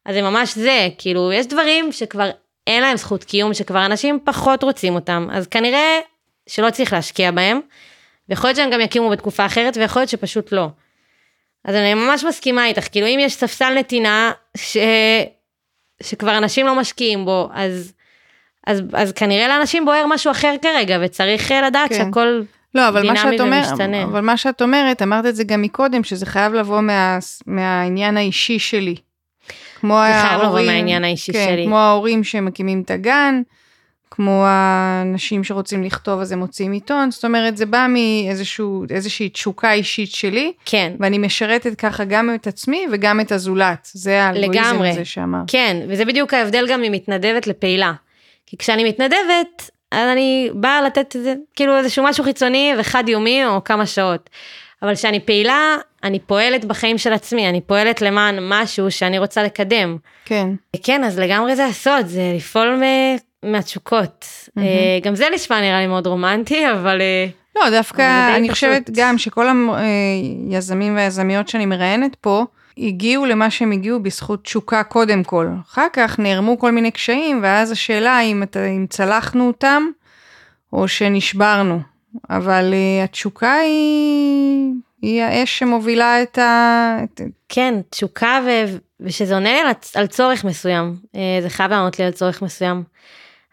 אז זה ממש זה, כאילו, יש דברים שכבר אין להם זכות קיום, שכבר אנשים פחות רוצים אותם, אז כנראה שלא צריך להשקיע בהם, ויכול להיות שהם גם יקימו בתקופה אחרת, ויכול להיות שפשוט לא. אז אני ממש מסכימה איתך, כאילו אם יש ספסל נתינה ש... שכבר אנשים לא משקיעים בו, אז, אז, אז כנראה לאנשים בוער משהו אחר כרגע, וצריך לדעת כן. שהכל לא, אבל דינמי ומשתנה. אבל מה שאת אומרת, אמרת את זה גם מקודם, שזה חייב לבוא מה, מהעניין האישי שלי. כמו ההורים, זה חייב לבוא מהעניין האישי כן, שלי. כמו ההורים שמקימים את הגן, כמו האנשים שרוצים לכתוב אז הם מוציאים עיתון, זאת אומרת זה בא מאיזושהי תשוקה אישית שלי, כן. ואני משרתת ככה גם את עצמי וגם את הזולת, זה האלגוריזם הזה שאמרת. כן, וזה בדיוק ההבדל גם ממתנדבת לפעילה. כי כשאני מתנדבת, אז אני באה לתת כאילו איזשהו משהו חיצוני וחד יומי או כמה שעות. אבל כשאני פעילה, אני פועלת בחיים של עצמי, אני פועלת למען משהו שאני רוצה לקדם. כן. כן, אז לגמרי זה הסוד, זה לפעול מהתשוקות. Mm-hmm. גם זה נשמע נראה לי מאוד רומנטי, אבל... אה, לא, דווקא אני חושבת גם שכל היזמים והיזמיות שאני מראיינת פה, הגיעו למה שהם הגיעו בזכות תשוקה קודם כל. אחר כך נערמו כל מיני קשיים, ואז השאלה אם, אם צלחנו אותם, או שנשברנו. אבל uh, התשוקה היא, היא האש שמובילה את ה... כן, תשוקה ו... ושזה עונה לי על, על צורך מסוים. Uh, זה חייב לענות לי על צורך מסוים.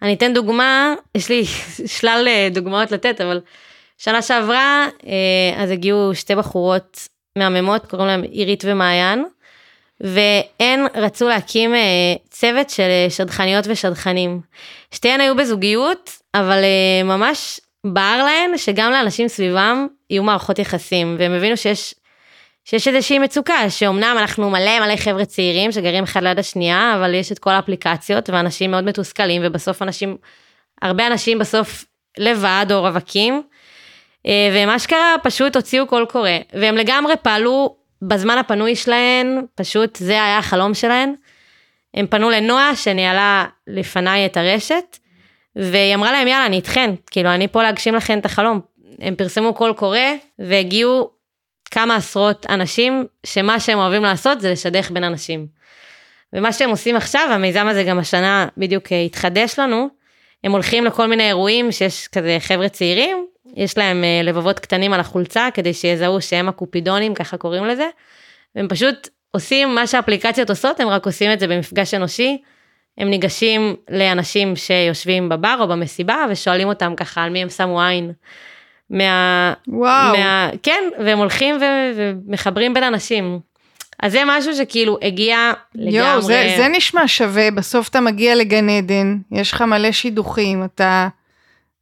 אני אתן דוגמה, יש לי שלל אה, דוגמאות לתת, אבל שנה שעברה, אז הגיעו שתי בחורות מהממות, קוראים להם עירית ומעיין, והן רצו להקים צוות של שדכניות ושדכנים. שתיהן היו בזוגיות, אבל ממש בער להן שגם לאנשים סביבם יהיו מערכות יחסים, והם הבינו שיש, שיש איזושהי מצוקה, שאומנם אנחנו מלא מלא חבר'ה צעירים שגרים אחד ליד השנייה, אבל יש את כל האפליקציות, ואנשים מאוד מתוסכלים, ובסוף אנשים, הרבה אנשים בסוף לבד או רווקים, אה, והם אשכרה פשוט הוציאו קול קורא, והם לגמרי פעלו בזמן הפנוי שלהן, פשוט זה היה החלום שלהן. הם פנו לנועה שניהלה לפניי את הרשת, והיא אמרה להם יאללה אני איתכן, כאילו אני פה להגשים לכן את החלום. הם פרסמו קול קורא והגיעו כמה עשרות אנשים שמה שהם אוהבים לעשות זה לשדך בין אנשים. ומה שהם עושים עכשיו, המיזם הזה גם השנה בדיוק אה, התחדש לנו, הם הולכים לכל מיני אירועים שיש כזה חבר'ה צעירים, יש להם אה, לבבות קטנים על החולצה כדי שיזהו שהם הקופידונים, ככה קוראים לזה, והם פשוט עושים מה שהאפליקציות עושות, הם רק עושים את זה במפגש אנושי, הם ניגשים לאנשים שיושבים בבר או במסיבה ושואלים אותם ככה על מי הם שמו עין. מה... וואו. מה, כן, והם הולכים ו, ומחברים בין אנשים. אז זה משהו שכאילו הגיע לגמרי. יואו, זה, זה נשמע שווה, בסוף אתה מגיע לגן עדן, יש לך מלא שידוכים, אתה...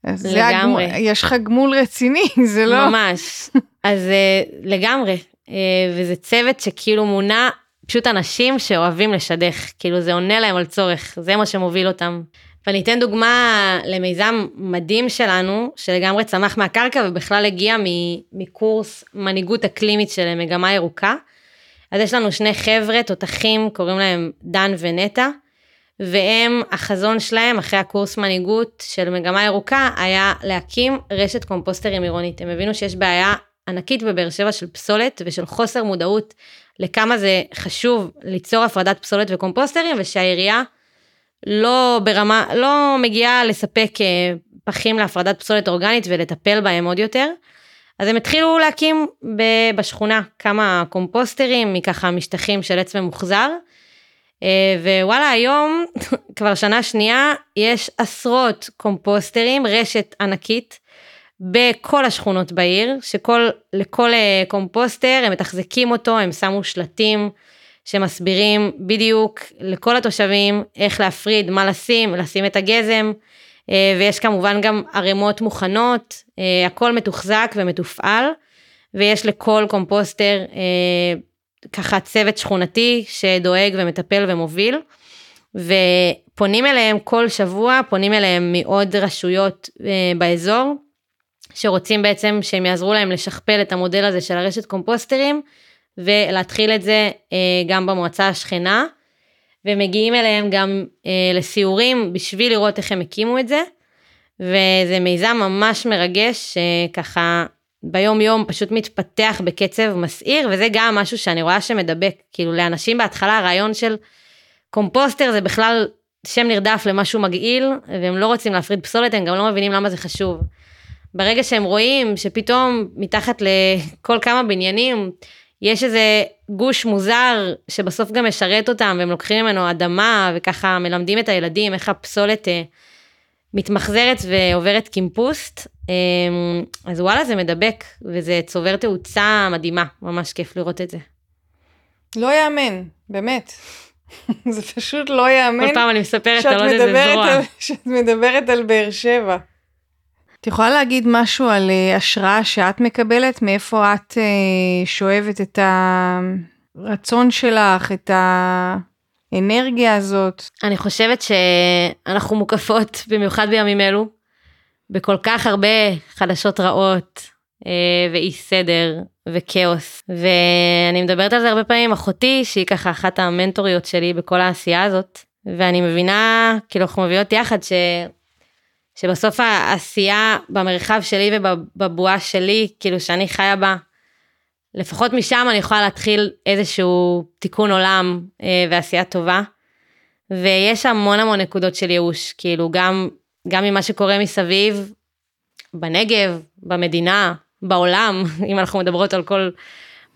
לגמרי. הגמול, יש לך גמול רציני, זה לא... ממש. אז uh, לגמרי. Uh, וזה צוות שכאילו מונה פשוט אנשים שאוהבים לשדך, כאילו זה עונה להם על צורך, זה מה שמוביל אותם. ואני אתן דוגמה למיזם מדהים שלנו, שלגמרי צמח מהקרקע ובכלל הגיע מקורס מנהיגות אקלימית של מגמה ירוקה. אז יש לנו שני חבר'ה, תותחים, קוראים להם דן ונטע, והם, החזון שלהם אחרי הקורס מנהיגות של מגמה ירוקה, היה להקים רשת קומפוסטרים עירונית. הם הבינו שיש בעיה ענקית בבאר שבע של פסולת ושל חוסר מודעות לכמה זה חשוב ליצור הפרדת פסולת וקומפוסטרים ושהעירייה לא ברמה, לא מגיעה לספק אה, פחים להפרדת פסולת אורגנית ולטפל בהם עוד יותר. אז הם התחילו להקים בשכונה כמה קומפוסטרים מככה משטחים של עץ ממוחזר. אה, ווואלה היום כבר שנה שנייה יש עשרות קומפוסטרים רשת ענקית בכל השכונות בעיר, שכל, לכל אה, קומפוסטר הם מתחזקים אותו, הם שמו שלטים שמסבירים בדיוק לכל התושבים איך להפריד, מה לשים, לשים את הגזם, אה, ויש כמובן גם ערימות מוכנות, אה, הכל מתוחזק ומתופעל, ויש לכל קומפוסטר ככה צוות שכונתי שדואג ומטפל ומוביל. ופונים אליהם כל שבוע, פונים אליהם מעוד רשויות באזור, שרוצים בעצם שהם יעזרו להם לשכפל את המודל הזה של הרשת קומפוסטרים ולהתחיל את זה אה, גם במועצה השכנה. ומגיעים אליהם גם אה, לסיורים בשביל לראות איך הם הקימו את זה. וזה מיזם ממש מרגש שככה ביום יום פשוט מתפתח בקצב מסעיר וזה גם משהו שאני רואה שמדבק. כאילו לאנשים בהתחלה הרעיון של קומפוסטר זה בכלל שם נרדף למשהו מגעיל והם לא רוצים להפריד פסולת הם גם לא מבינים למה זה חשוב. ברגע שהם רואים שפתאום מתחת לכל כמה בניינים יש איזה גוש מוזר שבסוף גם משרת אותם והם לוקחים ממנו אדמה וככה מלמדים את הילדים איך הפסולת אה, מתמחזרת ועוברת קימפוסט, אה, אז וואלה זה מדבק וזה צובר תאוצה מדהימה, ממש כיף לראות את זה. לא יאמן, באמת. זה פשוט לא ייאמן כל פעם אני מספרת על עוד איזה זרוע. שאת מדברת על באר שבע. את יכולה להגיד משהו על אה, השראה שאת מקבלת? מאיפה את אה, שואבת את הרצון שלך, את האנרגיה הזאת? אני חושבת שאנחנו מוקפות, במיוחד בימים אלו, בכל כך הרבה חדשות רעות, אה, ואי סדר, וכאוס. ואני מדברת על זה הרבה פעמים עם אחותי, שהיא ככה אחת המנטוריות שלי בכל העשייה הזאת. ואני מבינה, כאילו אנחנו מביאות יחד, ש... שבסוף העשייה במרחב שלי ובבועה שלי, כאילו שאני חיה בה, לפחות משם אני יכולה להתחיל איזשהו תיקון עולם אה, ועשייה טובה. ויש המון המון נקודות של ייאוש, כאילו גם, גם ממה שקורה מסביב, בנגב, במדינה, בעולם, אם אנחנו מדברות על כל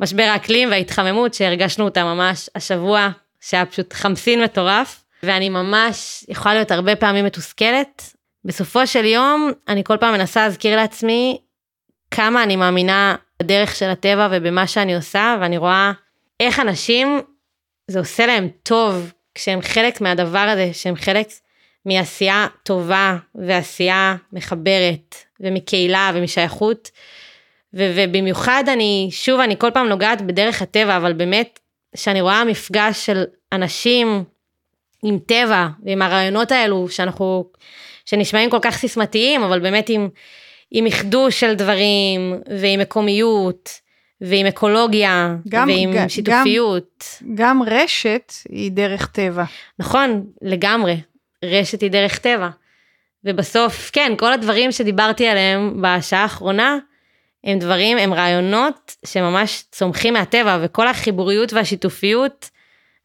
משבר האקלים וההתחממות שהרגשנו אותה ממש השבוע, שהיה פשוט חמסין מטורף, ואני ממש יכולה להיות הרבה פעמים מתוסכלת. בסופו של יום, אני כל פעם מנסה להזכיר לעצמי כמה אני מאמינה בדרך של הטבע ובמה שאני עושה, ואני רואה איך אנשים, זה עושה להם טוב כשהם חלק מהדבר הזה, שהם חלק מעשייה טובה ועשייה מחברת ומקהילה ומשייכות. ו- ובמיוחד אני, שוב, אני כל פעם נוגעת בדרך הטבע, אבל באמת, שאני רואה מפגש של אנשים עם טבע ועם הרעיונות האלו שאנחנו, שנשמעים כל כך סיסמתיים, אבל באמת עם, עם מחדוש של דברים ועם מקומיות ועם אקולוגיה גם- ועם גם- שיתופיות. גם רשת היא דרך טבע. נכון, לגמרי. רשת היא דרך טבע. ובסוף, כן, כל הדברים שדיברתי עליהם בשעה האחרונה, הם דברים, הם רעיונות שממש צומחים מהטבע, וכל החיבוריות והשיתופיות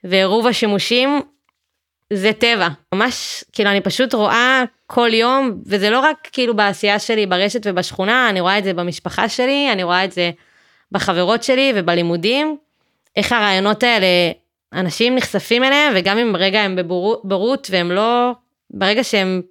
ועירוב השימושים, זה טבע. ממש, כאילו, אני פשוט רואה כל יום, וזה לא רק כאילו בעשייה שלי ברשת ובשכונה, אני רואה את זה במשפחה שלי, אני רואה את זה בחברות שלי ובלימודים, איך הרעיונות האלה, אנשים נחשפים אליהם, וגם אם רגע הם בבורות והם לא, ברגע שהם,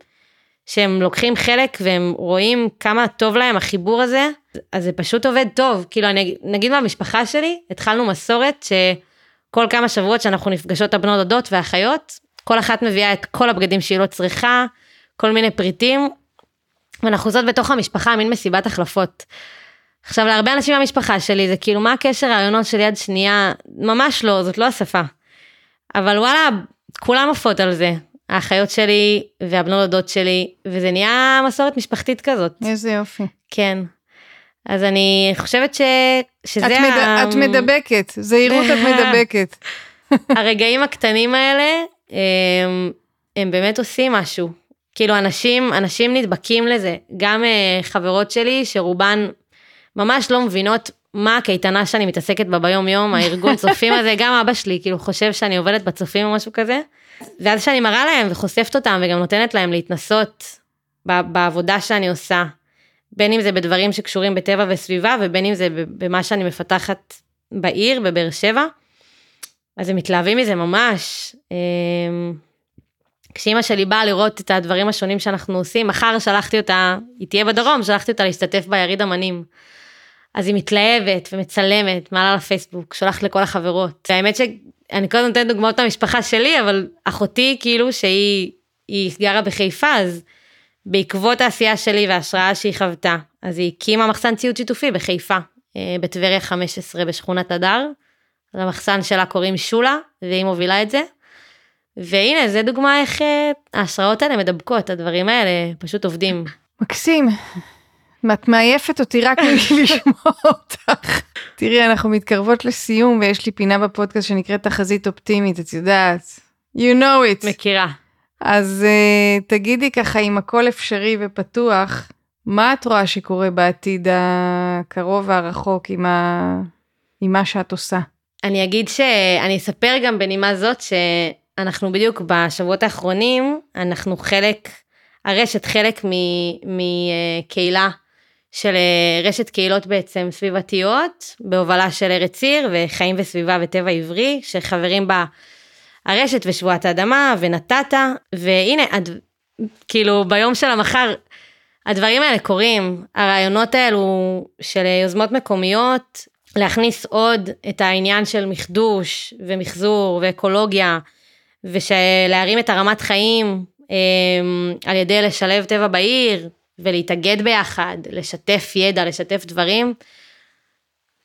שהם לוקחים חלק והם רואים כמה טוב להם החיבור הזה, אז זה פשוט עובד טוב. כאילו, אני, נגיד במשפחה שלי, התחלנו מסורת שכל כמה שבועות שאנחנו נפגשות הבנות דודות והאחיות, כל אחת מביאה את כל הבגדים שהיא לא צריכה, כל מיני פריטים, ואנחנו עושות בתוך המשפחה מין מסיבת החלפות. עכשיו להרבה אנשים מהמשפחה שלי זה כאילו מה הקשר רעיונות של יד שנייה ממש לא זאת לא השפה. אבל וואלה כולם עפות על זה האחיות שלי והבנות דודות שלי וזה נהיה מסורת משפחתית כזאת איזה יופי. כן. אז אני חושבת ש... שזה את, מד... את מדבקת, זהירות את מדבקת. הרגעים הקטנים האלה הם, הם באמת עושים משהו. כאילו אנשים אנשים נדבקים לזה גם אה, חברות שלי שרובן ממש לא מבינות מה הקייטנה שאני מתעסקת בה ביום יום, הארגון צופים הזה, גם אבא שלי כאילו חושב שאני עובדת בצופים או משהו כזה. ואז שאני מראה להם וחושפת אותם וגם נותנת להם להתנסות בעבודה שאני עושה. בין אם זה בדברים שקשורים בטבע וסביבה ובין אם זה במה שאני מפתחת בעיר, בבאר שבע. אז הם מתלהבים מזה ממש. אמ, כשאימא שלי באה לראות את הדברים השונים שאנחנו עושים, מחר שלחתי אותה, היא תהיה בדרום, שלחתי אותה להשתתף ביריד אמנים. אז היא מתלהבת ומצלמת, מעלה לפייסבוק, שולחת לכל החברות. והאמת שאני קודם נותנת דוגמאות מהמשפחה שלי, אבל אחותי כאילו שהיא היא גרה בחיפה, אז בעקבות העשייה שלי וההשראה שהיא חוותה, אז היא הקימה מחסן ציוד שיתופי בחיפה, אה, בטבריה 15 בשכונת הדר. למחסן שלה קוראים שולה, והיא מובילה את זה. והנה, זה דוגמה איך אה, ההשראות האלה מדבקות, הדברים האלה פשוט עובדים. מקסים. את מעייפת אותי רק מלשמוע אותך. תראי, אנחנו מתקרבות לסיום ויש לי פינה בפודקאסט שנקראת תחזית אופטימית, את יודעת. You know it. מכירה. אז uh, תגידי ככה, אם הכל אפשרי ופתוח, מה את רואה שקורה בעתיד הקרוב והרחוק עם, ה... עם מה שאת עושה? אני אגיד שאני אספר גם בנימה זאת שאנחנו בדיוק בשבועות האחרונים, אנחנו חלק, הרשת חלק מקהילה של אה, רשת קהילות בעצם סביבתיות, בהובלה של ארץ עיר וחיים וסביבה וטבע עברי, שחברים בה הרשת ושבועת האדמה ונתתה, והנה, הד... כאילו ביום של המחר, הדברים האלה קורים, הרעיונות האלו של יוזמות מקומיות, להכניס עוד את העניין של מחדוש ומחזור ואקולוגיה ושלהרים את הרמת חיים אמ, על ידי לשלב טבע בעיר ולהתאגד ביחד, לשתף ידע, לשתף דברים.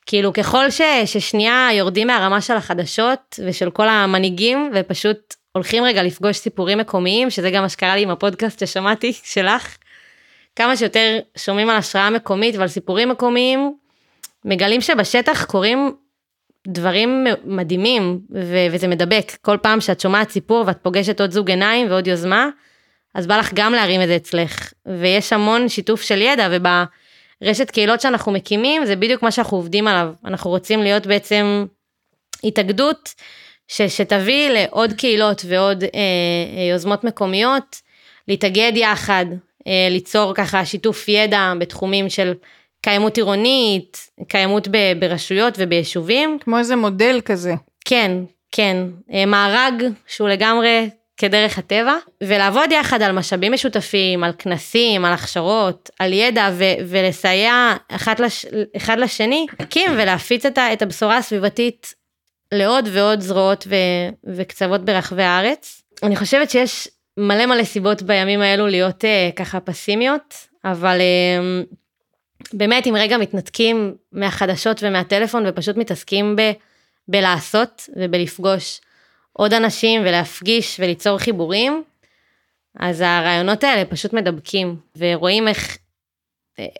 כאילו ככל ש, ששנייה יורדים מהרמה של החדשות ושל כל המנהיגים ופשוט הולכים רגע לפגוש סיפורים מקומיים, שזה גם מה שקרה לי עם הפודקאסט ששמעתי שלך, כמה שיותר שומעים על השראה מקומית ועל סיפורים מקומיים, מגלים שבשטח קורים דברים מדהימים ו- וזה מדבק. כל פעם שאת שומעת סיפור ואת פוגשת עוד זוג עיניים ועוד יוזמה, אז בא לך גם להרים את זה אצלך. ויש המון שיתוף של ידע וברשת קהילות שאנחנו מקימים זה בדיוק מה שאנחנו עובדים עליו. אנחנו רוצים להיות בעצם התאגדות ש- שתביא לעוד קהילות ועוד אה, אה יוזמות מקומיות, להתאגד יחד, אה, ליצור ככה שיתוף ידע בתחומים של קיימות עירונית, קיימות ב- ברשויות וביישובים. כמו איזה מודל כזה. כן, כן. אה, מארג שהוא לגמרי כדרך הטבע, ולעבוד יחד על משאבים משותפים, על כנסים, על הכשרות, על ידע ו- ולסייע אחד, לש- אחד לשני, להקים ולהפיץ את, ה- את הבשורה הסביבתית לעוד ועוד זרועות ו- וקצוות ברחבי הארץ. אני חושבת שיש מלא מלא סיבות בימים האלו להיות uh, ככה פסימיות, אבל uh, באמת אם רגע מתנתקים מהחדשות ומהטלפון ופשוט מתעסקים ב, בלעשות ובלפגוש עוד אנשים ולהפגיש וליצור חיבורים, אז הרעיונות האלה פשוט מדבקים ורואים איך,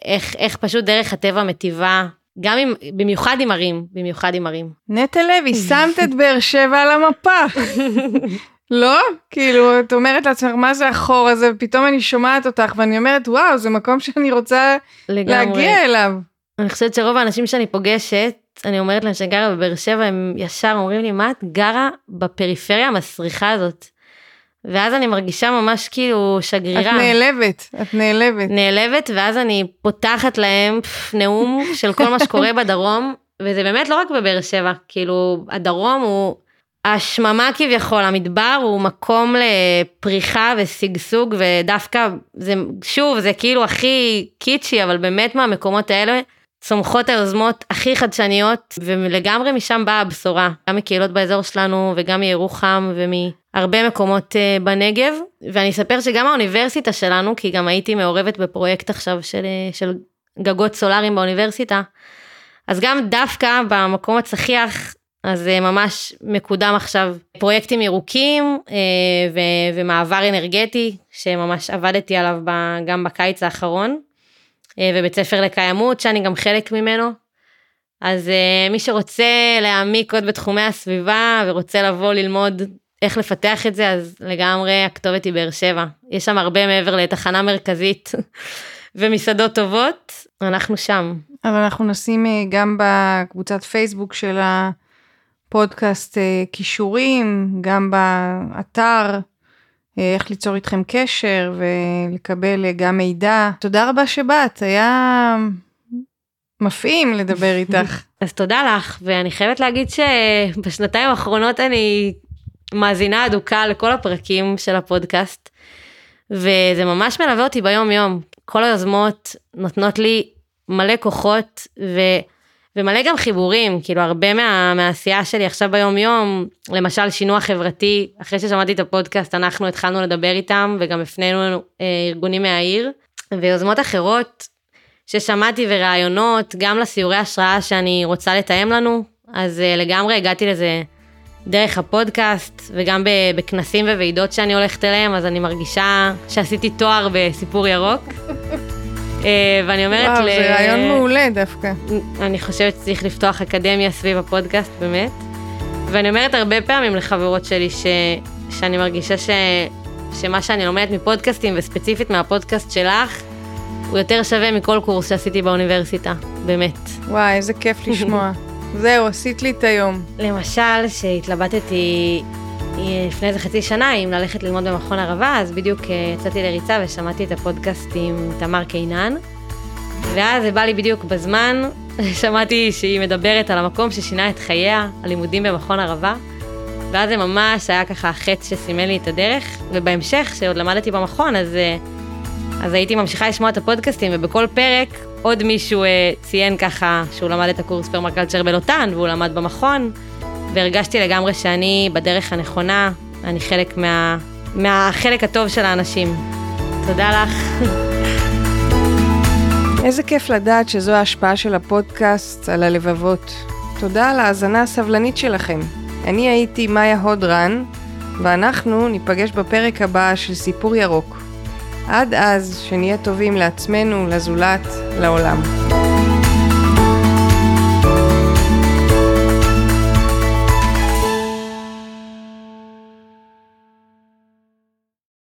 איך, איך פשוט דרך הטבע מטיבה, גם עם, במיוחד עם ערים, במיוחד עם ערים. נטע לוי, שמת את באר שבע על המפה. לא? כאילו, את אומרת לעצמך, מה זה החור הזה? ופתאום אני שומעת אותך ואני אומרת, וואו, זה מקום שאני רוצה לגמרי. להגיע אליו. אני חושבת שרוב האנשים שאני פוגשת, אני אומרת להם שאני גרה בבאר שבע, הם ישר אומרים לי, מה את גרה בפריפריה המסריחה הזאת? ואז אני מרגישה ממש כאילו שגרירה. את נעלבת, את נעלבת. נעלבת, ואז אני פותחת להם פף, נאום של כל מה שקורה בדרום, וזה באמת לא רק בבאר שבע, כאילו, הדרום הוא... השממה כביכול, המדבר הוא מקום לפריחה ושגשוג ודווקא זה שוב זה כאילו הכי קיצ'י אבל באמת מהמקומות האלה צומחות היוזמות הכי חדשניות ולגמרי משם באה הבשורה גם מקהילות באזור שלנו וגם מירוחם ומהרבה מקומות uh, בנגב. ואני אספר שגם האוניברסיטה שלנו כי גם הייתי מעורבת בפרויקט עכשיו של, אה, של גגות סולאריים באוניברסיטה אז גם דווקא במקום הצחיח אז זה ממש מקודם עכשיו פרויקטים ירוקים אה, ו- ומעבר אנרגטי שממש עבדתי עליו גם בקיץ האחרון אה, ובית ספר לקיימות שאני גם חלק ממנו. אז אה, מי שרוצה להעמיק עוד בתחומי הסביבה ורוצה לבוא ללמוד איך לפתח את זה אז לגמרי הכתובת היא באר שבע יש שם הרבה מעבר לתחנה מרכזית ומסעדות טובות אנחנו שם. אבל אנחנו נשים גם בקבוצת פייסבוק של ה... פודקאסט אה, כישורים, גם באתר, אה, איך ליצור איתכם קשר ולקבל אה, גם מידע. תודה רבה שבאת, היה מפעים לדבר איתך. אז תודה לך, ואני חייבת להגיד שבשנתיים האחרונות אני מאזינה אדוקה לכל הפרקים של הפודקאסט, וזה ממש מלווה אותי ביום יום. כל היוזמות נותנות לי מלא כוחות, ו... ומלא גם חיבורים, כאילו הרבה מה, מהעשייה שלי עכשיו ביום יום, למשל שינוע חברתי, אחרי ששמעתי את הפודקאסט אנחנו התחלנו לדבר איתם וגם הפנינו אה, ארגונים מהעיר, ויוזמות אחרות ששמעתי ורעיונות, גם לסיורי השראה שאני רוצה לתאם לנו, אז אה, לגמרי הגעתי לזה דרך הפודקאסט וגם בכנסים וועידות שאני הולכת אליהם, אז אני מרגישה שעשיתי תואר בסיפור ירוק. אה, ואני אומרת... וואו, ל... זה רעיון מעולה דווקא. אני חושבת שצריך לפתוח אקדמיה סביב הפודקאסט, באמת. ואני אומרת הרבה פעמים לחברות שלי ש... שאני מרגישה ש... שמה שאני לומדת מפודקאסטים, וספציפית מהפודקאסט שלך, הוא יותר שווה מכל קורס שעשיתי באוניברסיטה, באמת. וואי, איזה כיף לשמוע. זהו, עשית לי את היום. למשל, שהתלבטתי לפני איזה חצי שנה אם ללכת ללמוד במכון ערבה, אז בדיוק אה, יצאתי לריצה ושמעתי את הפודקאסט עם תמר קינן. ואז זה בא לי בדיוק בזמן, שמעתי שהיא מדברת על המקום ששינה את חייה, הלימודים במכון ערבה. ואז זה ממש היה ככה החץ שסימן לי את הדרך, ובהמשך, כשעוד למדתי במכון, אז, אה, אז הייתי ממשיכה לשמוע את הפודקאסטים, ובכל פרק עוד מישהו אה, ציין ככה שהוא למד את הקורס פרמקלצ'ר בלוטן, והוא למד במכון, והרגשתי לגמרי שאני בדרך הנכונה אני חלק מה, מהחלק הטוב של האנשים. תודה לך. איזה כיף לדעת שזו ההשפעה של הפודקאסט על הלבבות. תודה על ההאזנה הסבלנית שלכם. אני הייתי מאיה הודרן, ואנחנו ניפגש בפרק הבא של סיפור ירוק. עד אז, שנהיה טובים לעצמנו, לזולת, לעולם.